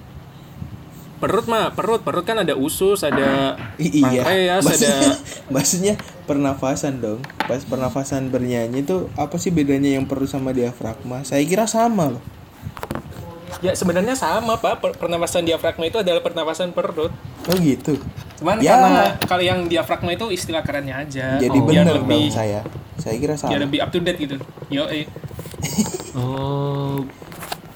Perut mah, perut, perut kan ada usus, ada I- iya pankreas, ada maksudnya, maksudnya pernafasan dong pas pernafasan bernyanyi tuh apa sih bedanya yang perut sama diafragma saya kira sama loh Ya sebenarnya sama pak, Per- pernapasan diafragma itu adalah pernapasan perut. oh gitu Cuman Ya. karena kalau yang diafragma itu istilah kerennya aja. jadi Oh, biar bener lebih dong saya saya kira biar sama lebih up to date gitu. Yo, eh. Oh,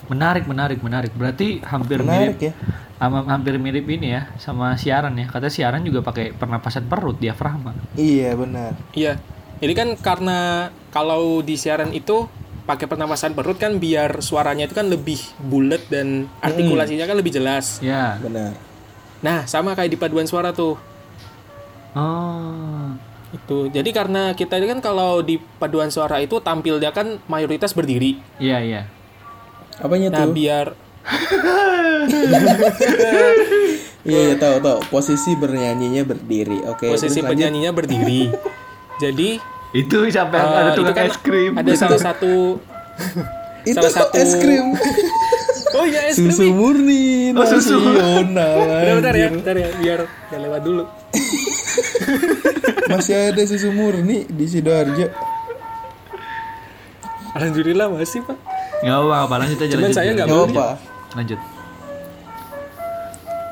menarik, menarik, menarik. Berarti hampir menarik mirip, ya ama- hampir mirip ini ya, sama siaran ya. Kata siaran juga pakai pernapasan perut, diafragma. iya benar Iya. Jadi kan karena kalau di siaran itu pakai pernapasan perut kan biar suaranya itu kan lebih bulat dan artikulasinya kan lebih jelas. Ya. benar Nah, sama kayak di paduan suara tuh. Oh, Itu. Jadi karena kita itu kan kalau di paduan suara itu tampilnya kan mayoritas berdiri. iya iya. apanya Nah, tuh biar iya iya tahu tahu posisi bernyanyinya berdiri oke posisi terus lanjut. penyanyinya berdiri. Jadi Itu sampai eh, ada itu tukang kan es krim. Ada salah satu itu salah satu- es krim Oh iya es krim. susu murni Oh, susu. nasional Bentar, bentar ya, bentar ya, biar gak lewat dulu. masih ada susu murni di sidoarjo Alhamdulillah masih pak. Nggak apa-apa, lanjut aja. Cuman lanjut, saya lanjut. nggak Gak apa Lanjut.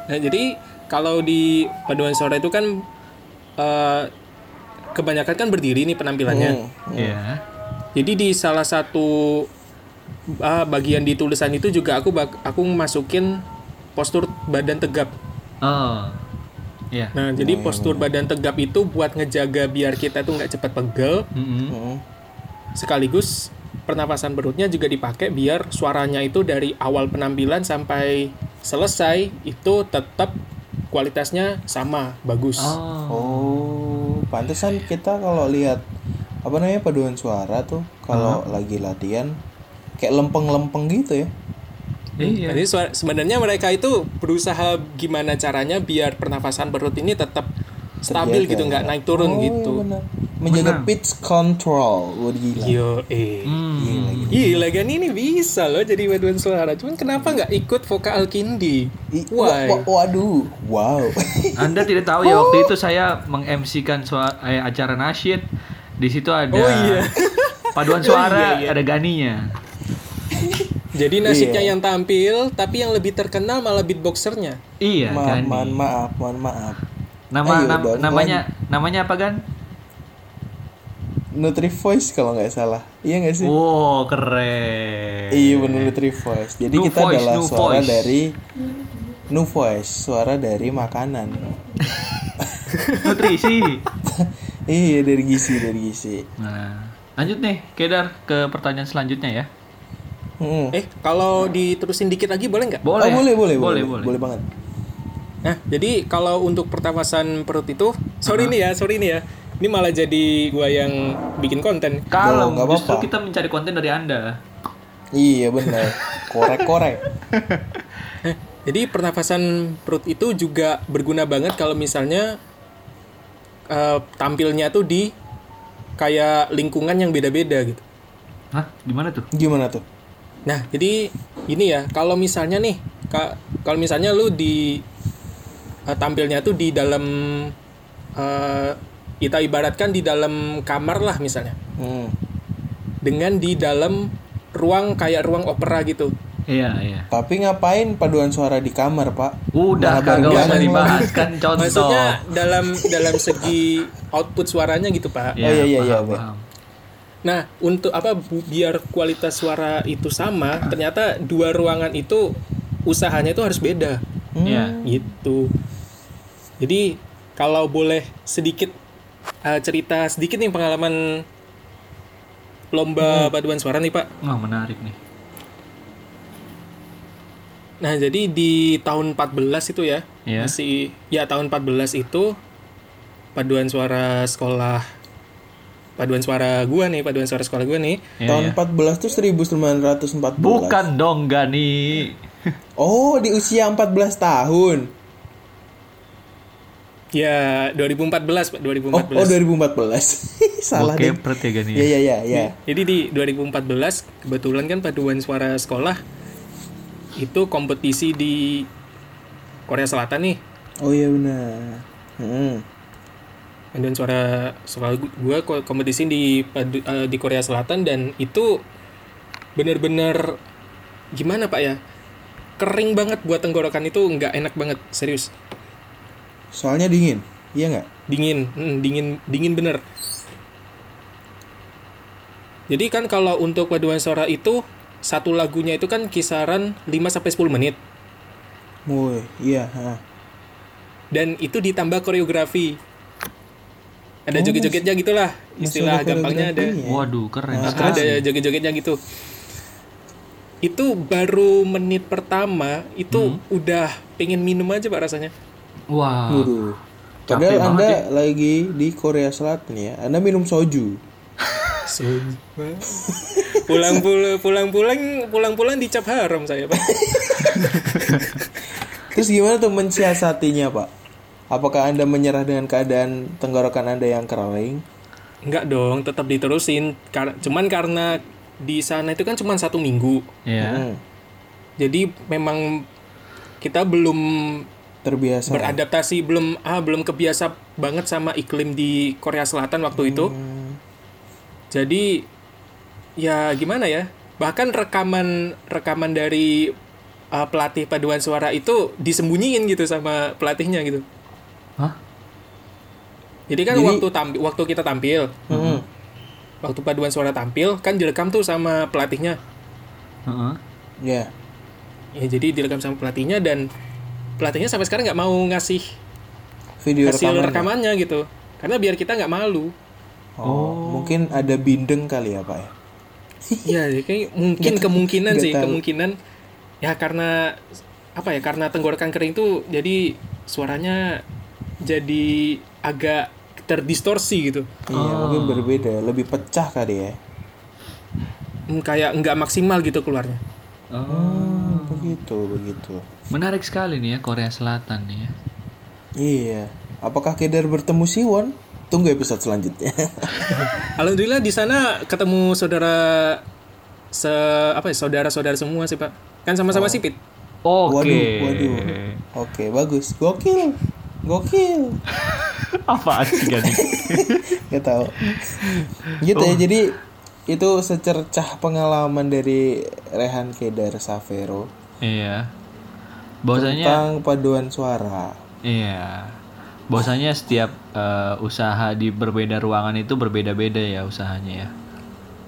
Nah jadi kalau di paduan suara itu kan eh, kebanyakan kan berdiri nih penampilannya. Hmm. Iya. Jadi di salah satu ah, bagian di tulisan itu juga aku bak- aku masukin postur badan tegap. Oh. Iya. Nah jadi postur badan tegap itu buat ngejaga biar kita tuh nggak cepat pegel. Mm-mm. Hmm. Sekaligus pernapasan perutnya juga dipakai biar suaranya itu dari awal penampilan sampai selesai itu tetap kualitasnya sama bagus. Oh. Oh, pantesan kita kalau lihat apa namanya paduan suara tuh kalau lagi latihan kayak lempeng-lempeng gitu ya. Iya. Jadi sebenarnya mereka itu berusaha gimana caranya biar pernafasan perut ini tetap stabil Terjaga gitu, ya. nggak naik turun Oh, gitu. iya benar. Menjaga pitch control. Wah gila. Yo, eh. Hmm. Gila, gila. Gila kan ini bisa loh jadi paduan suara. Cuman kenapa nggak ikut vokal Kindi? Why? wa- waduh. Wow. Anda tidak tahu ya waktu itu saya meng-MC-kan sua- eh, acara nasyid. Di situ ada Oh, iya. paduan Oh, suara, iya, iya. ada ganinya. Jadi nasibnya Iya. yang tampil, tapi yang lebih terkenal malah beatboxernya. Iya, Ma- Gani. mohon maaf, mohon maaf. Nama Ayo nam- dong, namanya namanya apa Gan? Nutri Voice kalau nggak salah. Iya nggak sih? Wow, keren. Iya benar Nutri Voice. Jadi Nu kita voice, adalah suara voice. dari Nu Voice, suara dari makanan. Nutrisi. iya dari gizi dari gizi. Nah, lanjut nih, Kedar ke pertanyaan selanjutnya ya. Hmm. Eh, kalau diterusin dikit lagi boleh nggak? Boleh. Oh, boleh, boleh, boleh, boleh, boleh. banget. Nah, jadi kalau untuk pertapasan perut itu, sorry nih ya, sorry nih ya. Ini malah jadi gua yang bikin konten. Kalau nggak justru apa-apa. kita mencari konten dari Anda. Iya benar. Korek-korek. Jadi pernafasan perut itu juga berguna banget kalau misalnya eh, tampilnya tuh di kayak lingkungan yang beda-beda gitu. Hah? Gimana tuh? Gimana tuh? Nah, jadi ini ya, kalau misalnya nih, ka- kalau misalnya lu di eh, tampilnya tuh di dalam eh, kita ibaratkan di dalam kamar lah misalnya, Hmm. dengan di dalam ruang kayak ruang opera gitu. Iya, iya. Tapi ngapain paduan suara di kamar, Pak? Udah kagak usah dibahas kan contoh. Maksudnya dalam dalam segi output suaranya gitu, Pak. Ya, Oh, iya, iya, iya, paham, paham. Nah, untuk apa bu- biar kualitas suara itu sama, ternyata dua ruangan itu usahanya itu harus beda. Iya. gitu jadi kalau boleh sedikit uh, cerita sedikit nih pengalaman lomba paduan suara nih pak Wah, menarik nih. nah jadi di tahun 14 itu ya Iya. masih ya tahun 14 itu paduan suara sekolah paduan suara gua nih paduan suara sekolah gua nih Iya, Tahun iya. 14 tuh 1914. Bukan dong, Gani. Oh, di usia 14 tahun. Ya 2014 pak 2014 Oh, oh 2014. Salah deh. Bokepret ya. Iya, iya, iya, iya. Jadi di 2014 kebetulan kan paduan suara sekolah itu kompetisi di Korea Selatan nih. Oh iya benar. Hmm. Paduan suara sekolah gu- gua ko- kompetisi di padu- eh, di Korea Selatan dan itu bener-bener gimana Pak ya? Kering banget buat tenggorokan itu nggak enak banget, serius. Soalnya dingin. Iya nggak? Dingin, mm, dingin dingin bener. Jadi kan kalau untuk paduan suara itu satu lagunya itu kan kisaran 5 sampai 10 menit. Woi, iya. ha. dan itu ditambah koreografi ada joget-jogetnya gitulah istilah ada gampangnya ada koreografinya. Waduh, keren ada sekali. joget-jogetnya gitu itu baru menit pertama itu udah pengen minum aja pak rasanya Wah. Waduh. Capek Padahal Anda lagi di Korea Selatan ya. Anda minum soju. pulang pulang pulang pulang pulang pulang dicap haram saya pak Terus gimana tuh mensiasatinya, Pak? Apakah Anda menyerah dengan keadaan tenggorokan Anda yang kering? Enggak dong tetap diterusin Kar- cuman karena di sana itu kan cuma satu minggu Iya. Hmm. jadi memang kita belum Terbiasa. beradaptasi belum ah belum kebiasa banget sama iklim di Korea Selatan waktu itu jadi ya gimana ya bahkan rekaman rekaman dari uh, pelatih paduan suara itu disembunyiin gitu sama pelatihnya gitu Hah? jadi kan Jadi- waktu tampil waktu kita tampil Hmm. waktu paduan suara tampil kan direkam tuh sama pelatihnya Heeh. Ya. ya jadi direkam sama pelatihnya dan pelatihnya sampai sekarang nggak mau ngasih Video hasil rekamannya. rekamannya gitu karena biar kita nggak malu Oh, mungkin ada bindeng kali ya, Pak ya. Iya, ya, kayak mungkin kemungkinan nggak sih, tahu. kemungkinan ya karena apa ya? Karena tenggorokan kering tuh jadi suaranya jadi agak terdistorsi gitu. Iya, mungkin berbeda, lebih pecah kali ya. Hmm, kayak nggak maksimal gitu keluarnya. Oh. Hmm, begitu, begitu. Menarik sekali nih ya Korea Selatan nih ya. Iya. Apakah Kedar bertemu Siwon? Tunggu episode selanjutnya. Alhamdulillah di sana ketemu saudara se apa ya saudara-saudara semua sih pak. Kan sama-sama sipit. Oke. Waduh, waduh. Oke, bagus. Gokil. Gokil. Apaan sih Gani? Gak tahu. Gitu ya. Jadi itu secercah pengalaman dari Rehan Kedar Savero iya. Bahwasanya tentang paduan suara. iya. Bahwasanya setiap eh, usaha di berbeda ruangan itu berbeda-beda ya usahanya ya.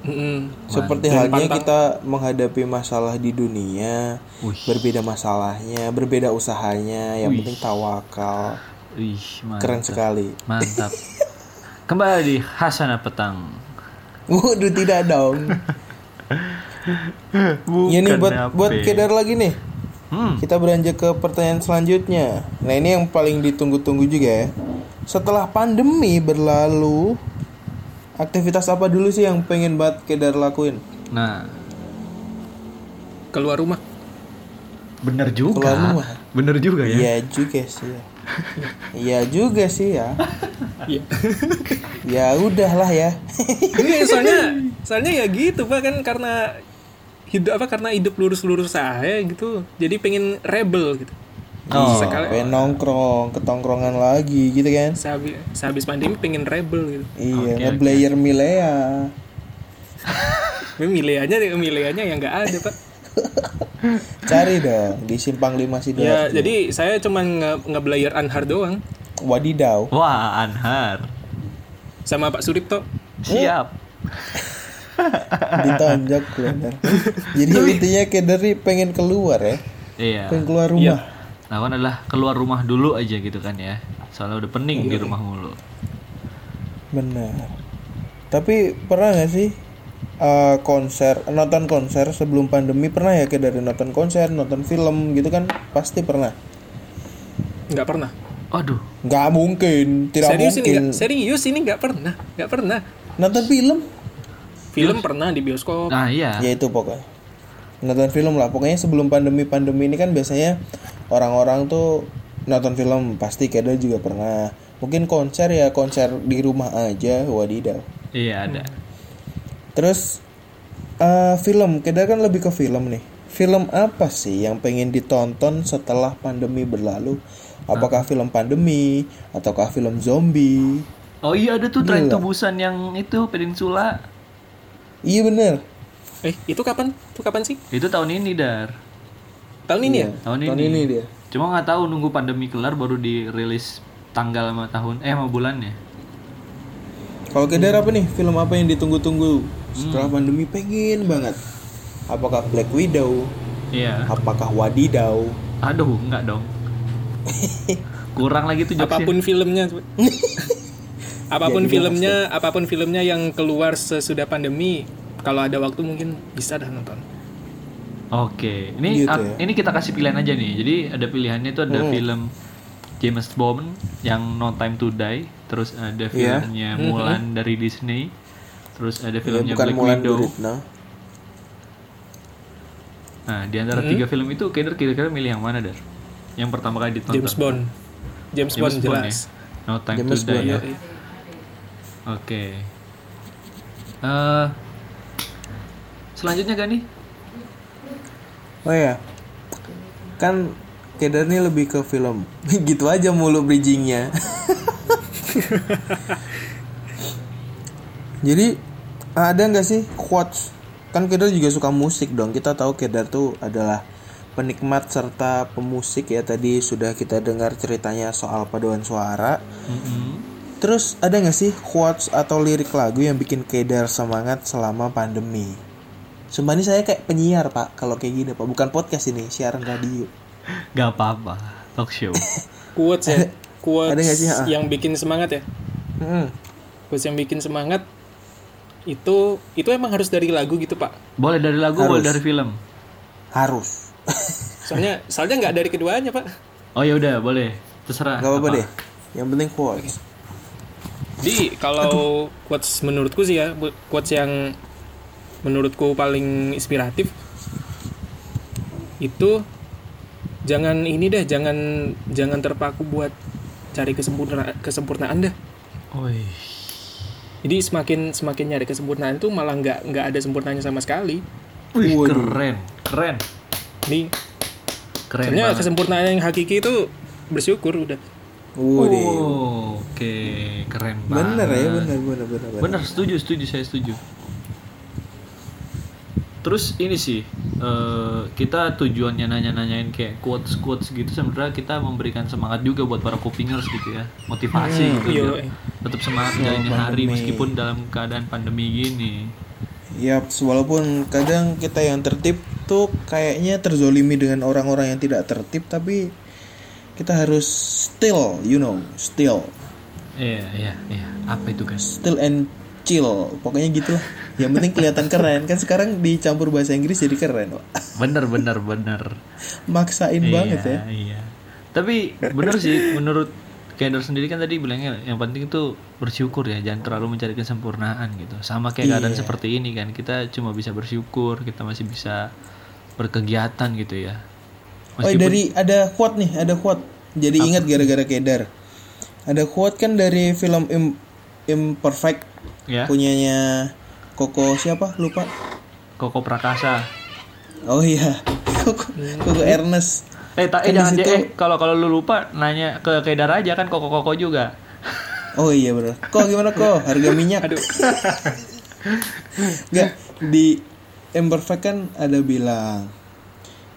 Mm-mm. Seperti halnya kita menghadapi masalah di dunia, Wih. berbeda masalahnya, berbeda usahanya, yang penting tawakal. Keren mantap. sekali. Mantap. Kembali di Hasana Petang. Waduh, tidak dong. Ya nih buat buat Kedar lagi nih. Hmm. Kita beranjak ke pertanyaan selanjutnya. Nah, ini yang paling ditunggu-tunggu juga ya. Setelah pandemi berlalu, aktivitas apa dulu sih yang pengen banget Kedar lakuin? Nah, Keluar rumah. bener juga. Keluar rumah. Bener juga ya. Iya juga sih ya. Iya juga sih ya. Iya. Ya udahlah ya. Ini soalnya soalnya ya gitu pak kan karena hidup apa karena hidup lurus-lurus saya gitu. Jadi pengen rebel gitu. Oh. Sekali Pengen nongkrong, ketongkrongan lagi gitu kan. sehabis, sehabis pandemi pengen rebel gitu. Iya, Oke, ngeblayer Milea. Tapi miliannya miliannya yang nggak ada pak. Cari dong di Simpang 5 Ya Sidoarjo. jadi saya cuma nge ngeblayer Anhar doang Wadidaw. Wah, Anhar. sama Pak Suripto. Siap. Ditonjok bener. Jadi intinya Kedari pengen keluar ya. Iya. Pengen keluar rumah. Lawan adalah keluar rumah dulu aja gitu kan ya. Soalnya udah pening di rumah mulu. Benar. Tapi pernah gak sih eh, konser nonton konser sebelum pandemi pernah ya kayak dari nonton konser nonton film gitu kan pasti pernah Nggak pernah. Aduh. nggak mungkin tidak serius ini mungkin nggak serius ini nggak pernah nggak pernah. nonton film Film pernah di bioskop. Nah, iya. ya itu pokoknya nonton film lah pokoknya sebelum pandemi pandemi ini kan biasanya orang-orang tuh nonton film pasti Kedar juga pernah mungkin konser ya konser di rumah aja wadidaw Iya, ada. Terus eh, film Kedar kan lebih ke film nih film apa sih yang pengen ditonton setelah pandemi berlalu apakah film pandemi ataukah film zombie Oh iya ada tuh tren tubusan yang itu peninsula. iya bener Eh itu kapan? Itu kapan sih? Itu tahun ini dar. Tahun ini ya? Tahun, tahun ini. ini dia Cuma nggak tahu nunggu pandemi kelar baru dirilis tanggal sama tahun eh sama bulannya. Kalau Kedar apa nih film apa yang ditunggu-tunggu setelah pandemi pengen banget? Apakah Black Widow? Iya. Apakah Wadidaw? Aduh, enggak dong. Kurang lagi tuh jokesnya. Apa pun filmnya. apa pun filmnya, apa pun filmnya yang keluar sesudah pandemi, kalau ada waktu mungkin bisa dah nonton. Oke, ini Gitu ya. ini kita kasih pilihan aja nih. Jadi ada pilihannya itu ada film James Bond yang No Time to Die, terus ada Iya. filmnya Mulan dari Disney, terus ada Ya, filmnya bukan Black Mulan Widow. Guritno. Nah, di antara tiga film itu kira kira-kira milih yang mana, Dar? Yang pertama kali ditonton. James Bond. James, James Bond Bond jelas. ya. No Time James to Die. Bond, ya. Iya. Oke. Eh, selanjutnya gak nih? Oh ya, kan Kedar nih lebih ke film. gitu aja mulu bridgingnya. Jadi ada nggak sih quotes? Kan Kedar juga suka musik dong. Kita tahu Kedar tuh adalah penikmat serta pemusik ya. Tadi sudah kita dengar ceritanya soal paduan suara. Terus ada nggak sih quotes atau lirik lagu yang bikin Kedar semangat selama pandemi? Sumpah ini saya kayak penyiar pak kalau kayak gini pak bukan podcast ini siaran radio. Gak apa-apa. Talk show. Quotes ya. Quotes ada nggak sih, yang bikin semangat ya. Mm. Quotes yang bikin semangat itu itu emang harus dari lagu gitu pak. boleh dari lagu, boleh dari film. Harus. Soalnya soalnya nggak dari keduanya pak. Oh ya udah, boleh. Terserah. Gak apa-apa deh. Yang penting quotes. Jadi kalau quotes menurutku sih ya, quotes yang menurutku paling inspiratif itu jangan ini deh, jangan jangan terpaku buat cari kesempurnaan kesempurnaan dah Oi. Jadi semakin semakin nyari kesempurnaan tuh malah nggak nggak ada sempurnanya sama sekali Wih, Waduh. keren, keren, nih keren sebenarnya banget. kesempurnaan yang hakiki itu bersyukur udah Waduh. Oh, Oke, keren banget. bener ya, bener, bener, bener, bener. Bener, setuju, setuju, saya setuju. Terus ini sih, eh, kita tujuannya nanya-nanyain kayak quotes-quotes gitu sebenarnya kita memberikan semangat juga buat para kupingers gitu ya, motivasi Hmm, gitu iya, iya. tetap semangat Selama jalanin hari meskipun dalam keadaan pandemi gini. Yap, walaupun kadang kita yang tertib tuh kayaknya terzolimi dengan orang-orang yang tidak tertib, tapi kita harus still, you know, still, Iya, iya, iya. Apa itu guys? still and chill. Pokoknya gitulah. Yang penting kelihatan keren. Kan sekarang dicampur bahasa Inggris jadi keren. Wak. Bener, bener, bener. Maksain banget ya. Iya. Tapi bener sih menurut Kendor sendiri kan tadi bilangnya yang penting itu bersyukur ya, jangan terlalu mencari kesempurnaan gitu. Sama kayak keadaan Iya. seperti ini kan, kita cuma bisa bersyukur, kita masih bisa berkegiatan gitu ya. Oh, dari ada quote nih, ada quote. Jadi ingat gara-gara kedar. Ada quote kan dari film Im- Imperfect ya, punyanya Koko siapa? Lupa. Koko Prakasa. Oh iya. Koko, Koko Ernest. Eh, tak, eh Kan jangan situ- eh kalau kalau lu lupa nanya ke Kedar aja kan koko-koko juga. Oh iya benar. Kok gimana kok? Harga minyak. aduh Enggak di Imperfect kan ada bilang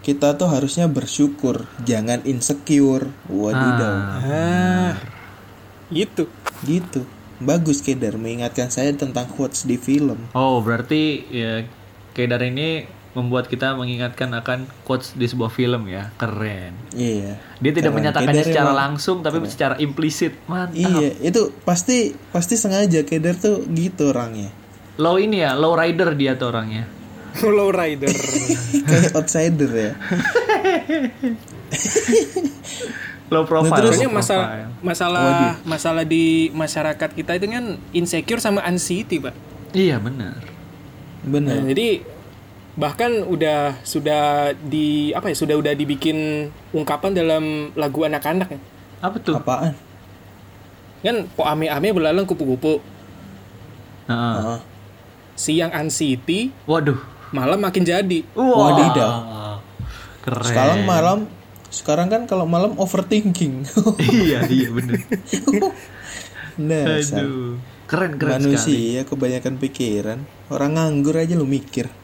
kita tuh harusnya bersyukur, jangan insecure. Wadidaw. ah gitu Gitu. Bagus Kedar mengingatkan saya tentang quotes di film. Oh, berarti ya Kedar ini membuat kita mengingatkan akan quotes di sebuah film ya. Keren. Iya. Dia tidak Keren. menyatakannya Kedar secara emang- langsung tapi secara implisit. Mantap. Iya, itu pasti pasti sengaja Kedar tuh gitu orangnya. Low ini ya, low rider dia tuh orangnya. low rider Kayak outsider ya. Low profile. terus- low Soalnya masalah profile. masalah masalah di masyarakat kita itu kan insecure sama anxiety pak Iya, benar. Bener. Nah, jadi bahkan udah sudah di apa ya sudah udah dibikin ungkapan dalam lagu anak-anak ya. Apa tuh? Apaan? kan po ame-ame belalang kupu-kupu Heeh. Heeh. siang anxiety Waduh. malam makin jadi Wah. Wadidaw. Keren. Sekarang malam sekarang kan kalau malam overthinking. iya, iya bener. Dasar. Aduh. Keren, keren sekali. Manusia kebanyakan pikiran. Orang nganggur aja lu mikir.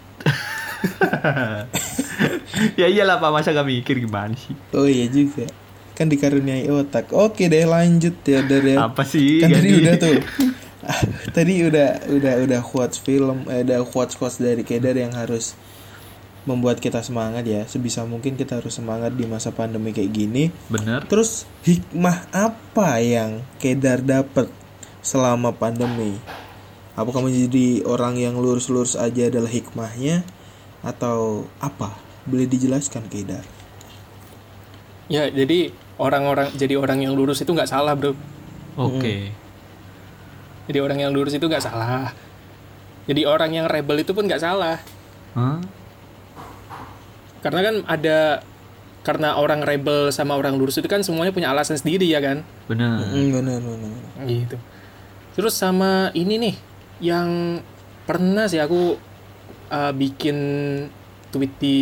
ya iyalah Pak, masa gak mikir gimana sih? Oh iya juga. Kan dikaruniai otak. Oke deh lanjut ya dari Apa sih? kan tadi udah tuh. tadi udah udah udah quotes film, eh, ada quotes quotes dari Kedar yang harus membuat kita semangat ya. Sebisa mungkin kita harus semangat di masa pandemi kayak gini. Bener. Terus hikmah apa yang Kedar dapat selama pandemi? Apa kamu jadi orang yang lurus-lurus aja adalah hikmahnya atau apa? Boleh dijelaskan Kedar? ya jadi orang-orang jadi orang yang lurus itu nggak salah bro Oke. jadi orang yang lurus itu nggak salah jadi orang yang rebel itu pun nggak salah Hah? Karena kan ada karena orang rebel sama orang lurus itu kan semuanya punya alasan sendiri ya kan Bener. Hmm, benar benar. benar. gitu terus sama ini nih yang pernah sih aku uh, bikin tweet di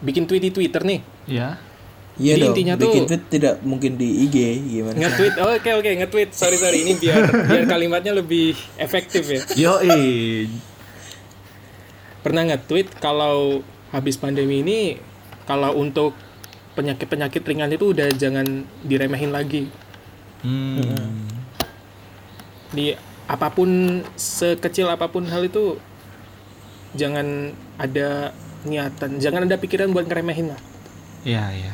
bikin tweet di Twitter nih Ya. Iya Jadi dong. intinya bikin tuh- tweet tidak mungkin di IG gimana? nge-tweet oh, oke oke nge-tweet sorry sorry ini biar biar kalimatnya lebih efektif ya Yo, eh. pernah nge-tweet kalau habis pandemi ini kalau untuk penyakit-penyakit ringan itu udah jangan diremehin lagi Hmm. di apa pun sekecil apa pun hal itu jangan ada niatan jangan ada pikiran buat ngeremehin lah Ya, ya.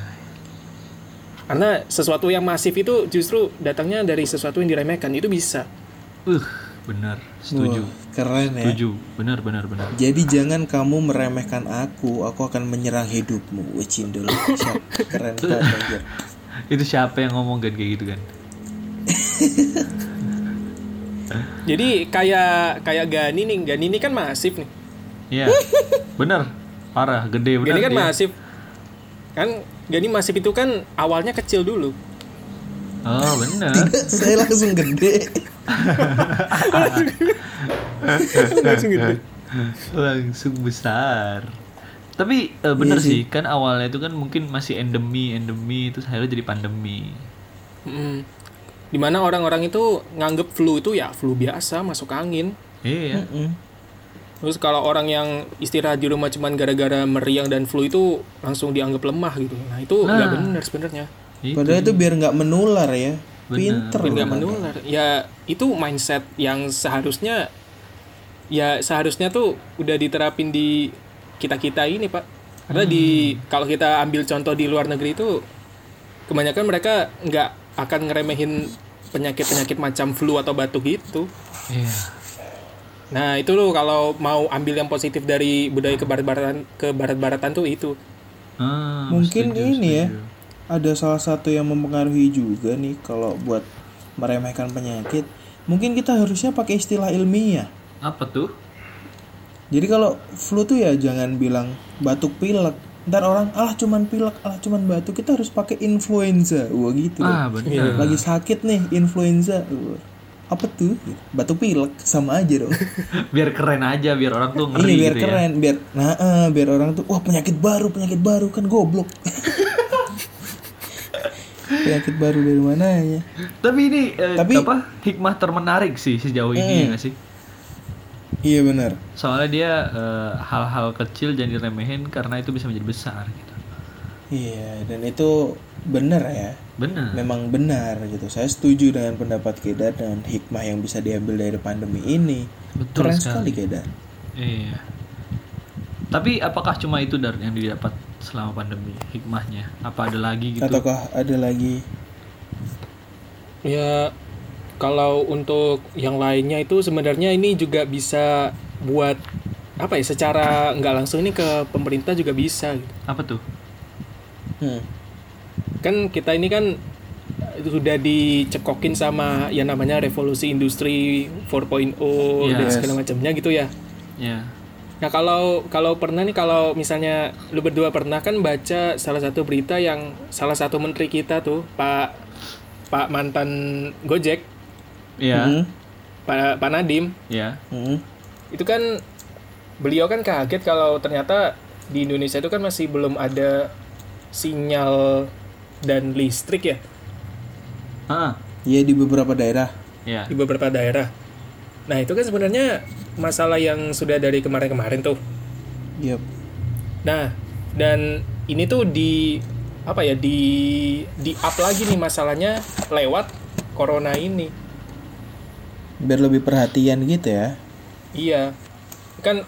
karena sesuatu yang masif itu justru datangnya dari sesuatu yang diremehkan itu bisa Uh, bener. Setuju. Wah, keren ya. Setuju. Bener, bener, bener. Jadi jangan kamu meremehkan aku, aku akan menyerang hidupmu. Siap. Keren banget. Itu siapa yang ngomong kan kayak gitu kan? jadi kayak kayak Gani nih Gani ini kan masif nih Iya. bener. Parah, gede bener. Gani kan dia. masif kan Gani masif itu kan awalnya kecil dulu Oh bener. saya langsung gede. Langsung gitu. Langsung besar. Tapi eh, bener sih. kan awalnya itu kan mungkin masih endemi, endemi terus akhirnya jadi pandemi. Mm. Di mana orang-orang itu nganggep flu itu ya flu biasa masuk angin. Iya. Mm. Terus kalau orang yang istirahat di rumah cuman gara-gara meriang dan flu itu langsung dianggap lemah gitu. Nah itu nggak benar sebenarnya. Itu. Padahal itu biar nggak menular ya. Pinter Biar nggak menular. Ya itu mindset yang seharusnya ya seharusnya tuh udah diterapin di kita kita ini pak. Karena di kalau kita ambil contoh di luar negeri itu kebanyakan mereka nggak akan ngeremehin penyakit-penyakit macam flu atau batuk gitu. Iya. Nah itu loh kalau mau ambil yang positif dari budaya kebarat-baratan ke barat-baratan tuh itu. Ah, Mungkin setuju, ini ya. Ada salah satu yang mempengaruhi juga nih kalau buat meremehkan penyakit. Mungkin kita harusnya pakai istilah ilmiah. Apa tuh? Jadi kalau flu tuh ya jangan bilang batuk pilek. Ntar orang alah cuman pilek, alah cuman batuk. Kita harus pakai influenza. Wah gitu. Ah bener. Lagi sakit nih influenza. Wah, Apa tuh? Batuk pilek sama aja dong. biar keren aja, biar orang tuh Ini ngeri biar gitu ya. keren, biar nah eh, biar orang tuh wah penyakit baru, penyakit baru kan goblok. penyakit baru dari mana ya? Tapi ini eh, Tapi- apa hikmah termenarik sih sejauh ini ya nggak sih? Iya benar. Soalnya dia eh, hal-hal kecil jangan diremehin karena itu bisa menjadi besar gitu. Iya, dan itu benar ya. Bener. Memang benar gitu. Saya setuju dengan pendapat Kedar dan hikmah yang bisa diambil dari pandemi ini. Betul Keren sekali. sekali Kedar. Iya. Tapi apakah cuma itu dar yang didapat selama pandemi hikmahnya? Apa ada lagi gitu? Ataukah ada lagi? Ya kalau untuk yang lainnya itu sebenarnya ini juga bisa buat apa ya secara nggak langsung ini ke pemerintah juga bisa gitu. Apa tuh? Hmm. kan kita ini kan itu sudah dicekokin sama yang namanya revolusi industri 4.0 dan Yes. segala macamnya gitu ya. Ya. Nah kalau kalau pernah nih kalau misalnya lu berdua pernah kan baca salah satu berita yang salah satu menteri kita tuh Pak Pak mantan Gojek Iya. Hmm. Pak Pak Nadim Ya. Hmm. itu kan beliau kan kaget kalau ternyata di Indonesia itu kan masih belum ada sinyal dan listrik ya Ah. Iya di beberapa daerah. Ya. di beberapa daerah. Nah itu kan sebenarnya masalah yang sudah dari kemarin-kemarin tuh. Yap. Nah dan ini tuh di apa ya di di up lagi nih masalahnya lewat corona ini. Biar lebih perhatian gitu ya. Iya kan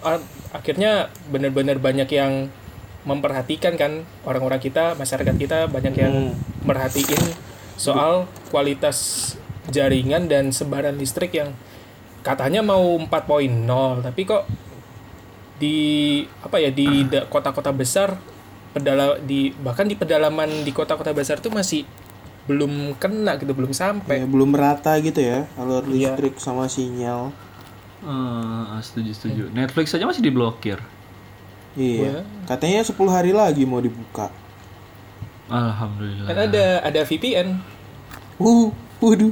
akhirnya benar-benar banyak yang memperhatikan kan orang-orang kita masyarakat kita banyak yang merhatiin soal kualitas jaringan dan sebaran listrik yang katanya mau 4.0 tapi kok di apa ya di kota-kota besar pedala di bahkan di pedalaman di kota-kota besar tuh masih belum kena gitu belum sampai Ya, belum merata gitu ya alur Iya. listrik sama sinyal. Eh, setuju setuju. Netflix saja masih diblokir. Iya. Katanya 10 hari lagi mau dibuka. Alhamdulillah. kan ada ada VPN Uh, waduh.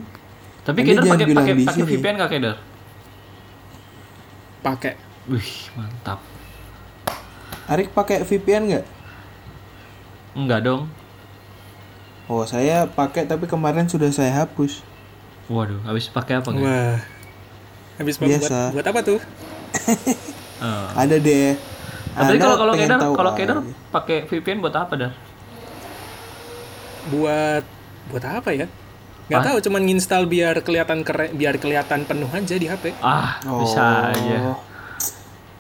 Tapi jangan pakai pakai. VPN nggak Kedar? Pakai Wih mantap. Arik pakai VPN nggak? Enggak dong. Oh, saya pakai tapi kemarin sudah saya hapus. Waduh, habis pakai apa nggak? Wah. Habis buat, Biasa. buat apa tuh? Eh. Ada deh. Tapi kalau kalau Kedar kalau. Kedar pakai VPN buat apa Dar? Buat buat apa ya? Nggak tahu, cuman nginstal biar kelihatan keren, biar kelihatan penuh aja di HP. Ah, bisa Oh. aja.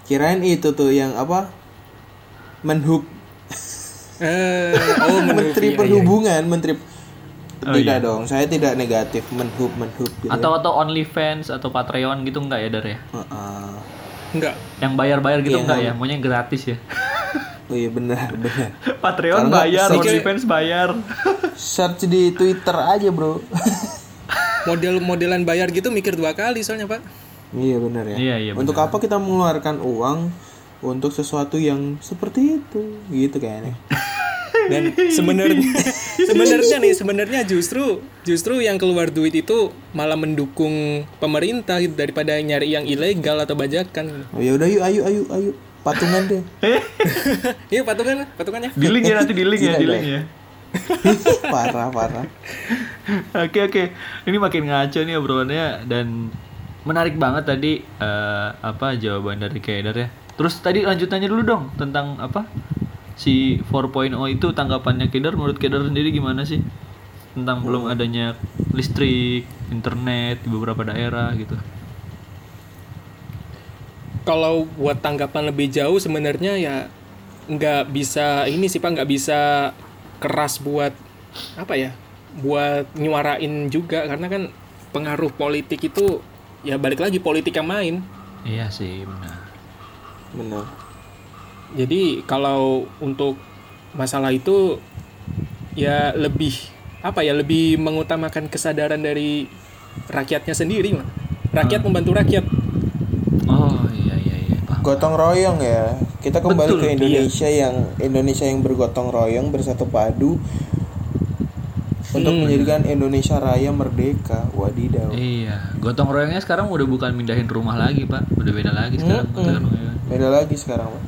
Kirain itu tuh yang apa? Menhub Eh, oh, Menteri iya, iya. Perhubungan, Menteri Oh, Tidak iya. dong, saya tidak negatif menhub menhub gitu. Atau atau OnlyFans atau Patreon gitu enggak ya Dar ya? Heeh. Enggak. Yang bayar-bayar gitu Iya, enggak nggak. ya? Maunya yang gratis ya. Oh iya benar, benar. Patreon nggak, bayar, OnlyFans bayar. Search di Twitter aja, Bro. Model-modelan bayar gitu mikir dua kali soalnya, Pak. iya benar ya. Iya, iya, Untuk apa kita mengeluarkan uang untuk sesuatu yang seperti itu? Gitu kayaknya. Dan sebenarnya sebenarnya nih sebenarnya justru justru yang keluar duit itu malah mendukung pemerintah gitu, daripada nyari yang ilegal atau bajakan Oh, ya udah yuk ayo ayo ayo patungan deh. Iya patungan patungannya Di link ya nanti di link ya, di link ya. parah parah. Oke oke, ini makin ngaco nih obrolannya dan menarik banget tadi eh, apa jawaban dari Kaidar ya. Terus tadi lanjutannya dulu dong tentang apa si 4.0 itu tanggapannya Kaidar menurut Kaidar sendiri gimana sih tentang belum adanya listrik, internet di beberapa daerah gitu. kalau buat tanggapan lebih jauh sebenarnya ya nggak bisa ini sih pak nggak bisa keras buat apa ya buat nyuarain juga karena kan pengaruh politik itu ya balik lagi politik yang main Iya sih benar. Benar. jadi kalau untuk masalah itu ya lebih apa ya lebih mengutamakan kesadaran dari rakyatnya sendiri Mak. rakyat membantu rakyat Oh iya. Gotong royong ya. Kita kembali Betul, ke Indonesia yang Indonesia yang bergotong royong bersatu padu untuk menjadikan Indonesia Raya merdeka. Wadidaw. Iya, gotong royongnya sekarang udah bukan mindahin rumah lagi pak, udah beda lagi sekarang gotong royong. Beda lagi sekarang, Pak.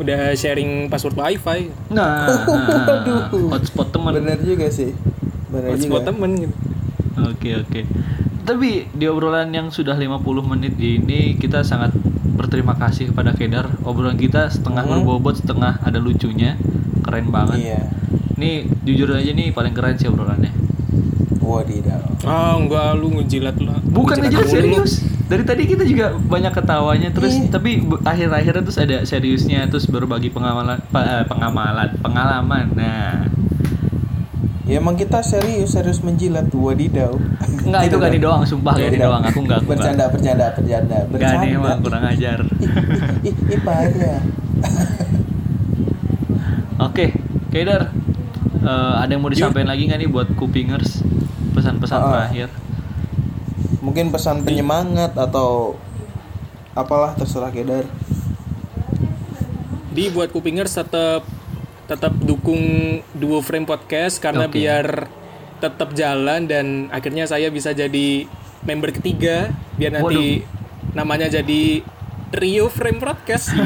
udah sharing password wifi Nah, nah, hotspot teman. Iya. Benar juga sih. Benar hotspot juga. temen gitu Oke oke. Tapi di obrolan yang sudah 50 menit ini kita sangat berterima kasih kepada Kedar. Obrolan kita setengah berbobot, setengah ada lucunya. Keren banget. Iya. Ini jujur aja nih paling keren sih obrolannya. Wadidaw. ah enggak lu ngejilat lu Bukan Ngejilat lu. serius. Dari tadi kita juga banyak ketawanya terus tapi bu- akhir-akhirnya terus ada seriusnya terus berbagi pengamalan eh, pengamalan pengalaman. Nah, Ya emang kita serius, serius menjilat wadidaw. enggak itu Gani dong. doang, sumpah Ya Gani udah. doang. Aku enggak, aku enggak. Bercanda, bercanda, bercanda, Gani bercanda. emang kurang ajar. Ih, ih, parah. Oke, Kedar. eh, ada yang mau disampaikan lagi nggak nih buat kupingers? Pesan-pesan Ah. terakhir. Mungkin pesan penyemangat atau apalah terserah Kedar. Di buat kupingers tetap tetap dukung Duo Frame Podcast karena Oke. biar tetap jalan dan akhirnya saya bisa jadi member ketiga biar nanti namanya jadi Rio Frame Podcast.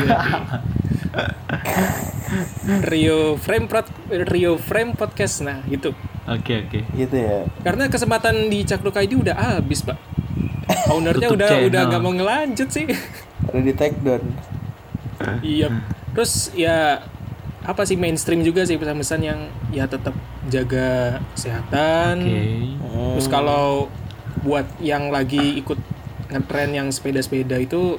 Iya. Rio Frame Prod, Rio Frame Podcast nah gitu. Oke oke. Gitu ya. Karena kesempatan di Cakruk ID udah habis, Pak. Ownernya udah channel. udah gak mau ngelanjut sih. Udah di take down. iya. Terus ya apa sih mainstream juga sih pesan-pesan yang ya tetap jaga kesehatan. Oke. Terus kalau buat yang lagi ikut ngetren yang sepeda-sepeda itu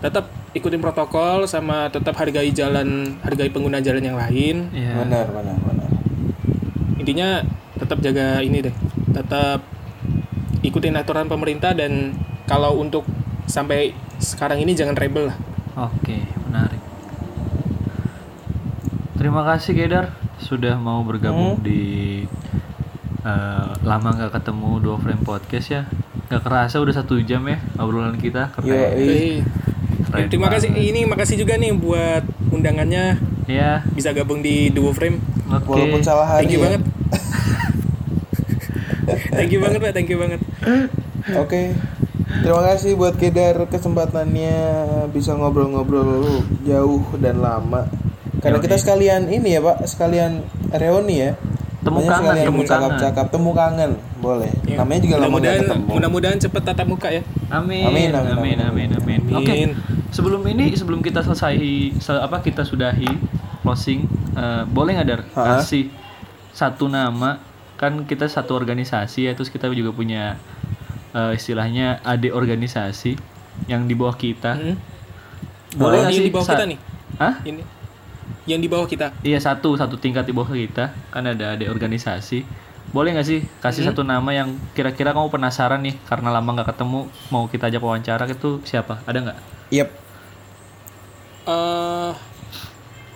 tetap ikutin protokol sama tetap hargai jalan, hargai pengguna jalan yang lain. Iya. Benar, benar, benar. Intinya tetap jaga ini deh. Tetap ikutin aturan pemerintah dan kalau untuk sampai sekarang ini jangan rebel lah. Oke, menarik. Terima kasih Kedar sudah mau bergabung Hmm. di eh, lama nggak ketemu dua frame podcast ya. Gak kerasa udah satu jam ya obrolan kita. Keren. Yo, Eh, Keren terima banget. kasih ini makasih juga nih buat undangannya Ya, bisa gabung di Duo Frame. oke. Walaupun salah hari Thank you ya. banget. thank you banget, Pak. Thank you banget. Oke. Terima kasih buat Kedar kesempatannya bisa ngobrol-ngobrol jauh dan lama. Karena Yoi. kita sekalian ini ya Pak, sekalian reuni ya. Temu kangen, sekalian temu cakap-cakap, temu kangen, boleh. Ya. Namanya juga lama gak mudah-mudahan ketemu. mudah-mudahan cepet tatap muka ya. Amin. Amin, Amin, amin, amin, amin, amin. Oke. Amin. Sebelum ini, sebelum kita selesai, se- apa kita sudahi closing, eh, boleh nggak dar Ha? kasih satu nama? Kan kita satu organisasi ya, terus kita juga punya eh, istilahnya adik organisasi yang di bawah kita. Hmm. Boleh Oh, nggak ini sih? di bawah kita nih. Hah? Ini yang di bawah kita. Iya satu satu tingkat di bawah kita kan ada adik organisasi. Boleh nggak sih kasih satu nama yang kira-kira kamu penasaran nih karena lama nggak ketemu mau kita ajak wawancara itu siapa? Ada nggak? Yep. eh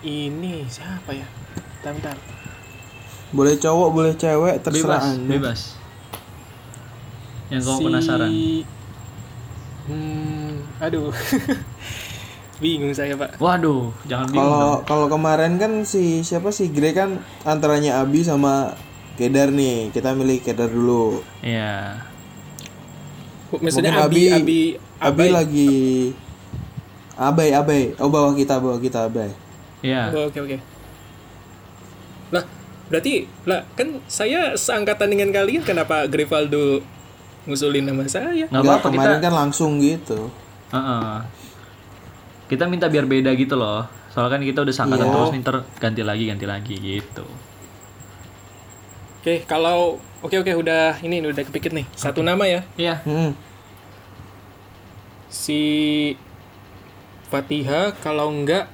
ini siapa ya? Bentar, bentar. Boleh cowok, boleh cewek, terserah bebas Anda. bebas yang kamu Si- penasaran Hmm, aduh. Bingung saya, Pak. Waduh, jangan bingung. Kalau kalau kemarin kan si siapa sih Grey kan antaranya Abi sama Kedar nih. Kita milih Kedar dulu. Iya. Maksudnya Mungkin Abi, Abi- Abi, Abi Abai. lagi Abai, Abai. Oh bawah kita, bawah kita Abai. Iya. Oh, Oke, oke. Lah, berarti lah kan saya seangkatan dengan kalian kenapa Grivaldo ngusulin nama saya? Nggak Enggak, apa-apa kita. kemarin kan langsung gitu. Heeh. Kita minta biar beda gitu loh. Soalnya kan kita udah sangkatan Iya. terus nih ntar ganti lagi ganti lagi gitu. Oke, kalau oke oke udah ini udah kepikir nih. Satu nama ya. Iya. Hmm. Si Fatiha kalau enggak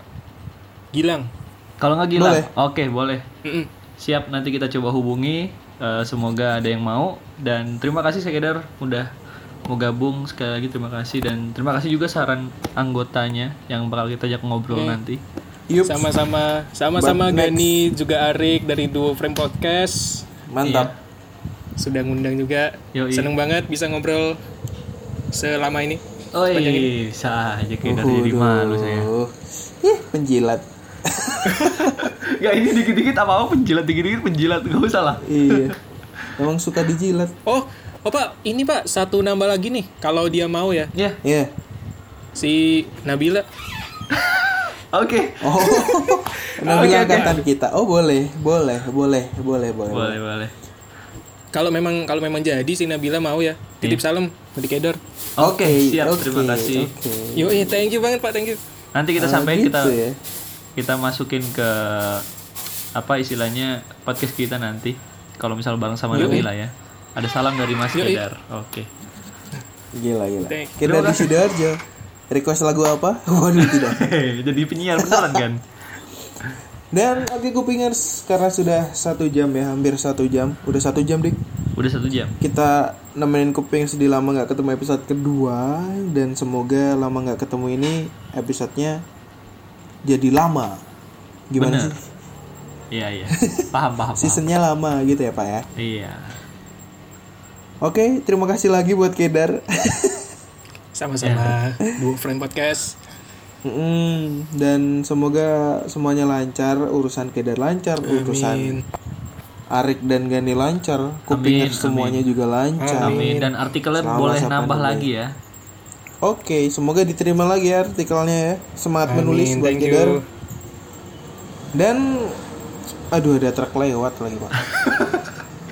Gilang. Kalau nggak gila, Boleh. oke boleh. Mm-mm. Siap nanti kita coba hubungi. Eh, semoga ada yang mau dan terima kasih Sekedar udah mau gabung sekali lagi terima kasih dan terima kasih juga saran anggotanya yang bakal kita ajak ngobrol nanti. Yup. Sama-sama sama-sama But next. Gani juga Arik dari Duo Frame Podcast. Mantap. Sudah ngundang juga. Yoi. Seneng banget bisa ngobrol selama ini. Oh iya, sah aja Kedar jadi malu saya. Ih, penjilat. Gak ini dikit-dikit apa-apa penjilat dikit-dikit penjilat gak usah lah. iya. Emang suka dijilat. Oh, oh Pak, ini Pak satu nambah lagi nih. Kalau dia mau ya, Ya, Iya. si Nabila. oke. Oh. Nabi angkatan kita. Oh, boleh. Boleh, boleh, boleh, boleh. Boleh, boleh. Kalau memang kalau memang jadi si Nabila mau ya, titip salam dari Kedor. Oke, siap. oke, Terima kasih. Oke. Yo, thank you banget Pak, thank you. Nanti kita Ah, sampaikan gitu kita ya. kita masukin ke apa istilahnya podcast kita nanti. Kalau misal bareng sama Nabila ya. Ada salam dari Mas Yoi. Kedar. Oke. Gila, gila. Thank- Kita di Sidoarjo. Request lagu apa? Waduh, tidak. Jadi penyiar beneran kan? Dan oke kupingers karena sudah satu jam ya, hampir satu jam. Udah satu jam dik. Udah satu jam. Kita nemenin kuping sedih lama nggak ketemu episode kedua dan semoga lama nggak ketemu ini episodenya jadi lama. Gimana Bener. sih? Iya iya. Paham paham. paham. Seasonnya lama gitu ya pak ya. Iya. Oke, terima kasih lagi buat Kedar. Sama-sama Duo Frame Podcast. Mm, dan semoga semuanya lancar, urusan Kedar lancar, urusan Amin. Arik dan Gani lancar, kupingers Amin, semuanya juga lancar. Amin dan artikelnya Selama boleh nambah Dubai. lagi ya. Oke, semoga diterima lagi ya artikelnya ya. Semangat menulis Amin, buat thank Kedar. you. Dan aduh ada truk lewat lagi, Pak.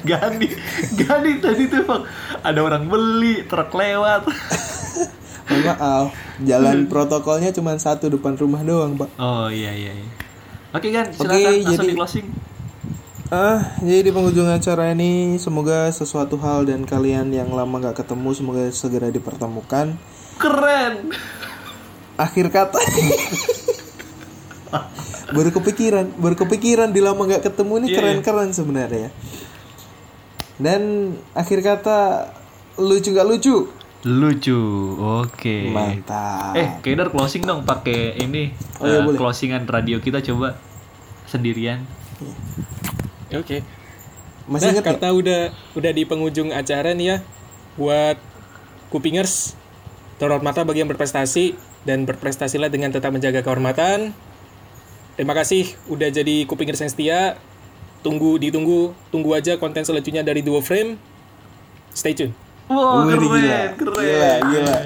Gani, Gani tadi tuh bang ada orang beli truk lewat. Mohon maaf, jalan protokolnya cuma satu depan rumah doang, Pak. Oh iya iya. iya. Oke kan, Oke, silakan langsung jadi- di closing. Ah, jadi di penghujung acara ini semoga sesuatu hal dan kalian yang lama nggak ketemu semoga segera dipertemukan. Keren. Akhir kata baru kepikiran, baru kepikiran di lama nggak ketemu ini Iya, keren-keren sebenarnya. Dan akhir kata lucu nggak lucu? Lucu. Oke. Mantap. Eh, Kedar closing dong pakai ini Oh, iya, eh, boleh. closingan radio kita coba sendirian. Oke. Masih Nah, kata udah udah di penghujung acara nih ya buat kupingers terhormat mata bagi yang berprestasi dan berprestasilah dengan tetap menjaga kehormatan. Terima kasih udah jadi kupingers yang setia. Tunggu ditunggu tunggu aja konten selanjutnya dari Duo Frame. Stay tune. Wow, Wih, keren, gila. keren. Gila, gila.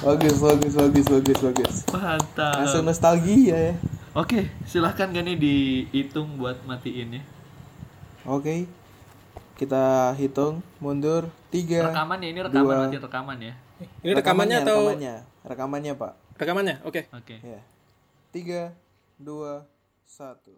Bagus, bagus, bagus, bagus, bagus. Mantap. Langsung nostalgia ya. Oke, silahkan Gani dihitung buat matiin ya. Oke. Kita hitung mundur tiga. Rekaman ya, ini rekaman dua. nanti rekaman ya. Ini rekamannya atau Rekamannya, rekamannya Pak. rekamannya? Oke. Oke. Ya. Tiga, dua, satu.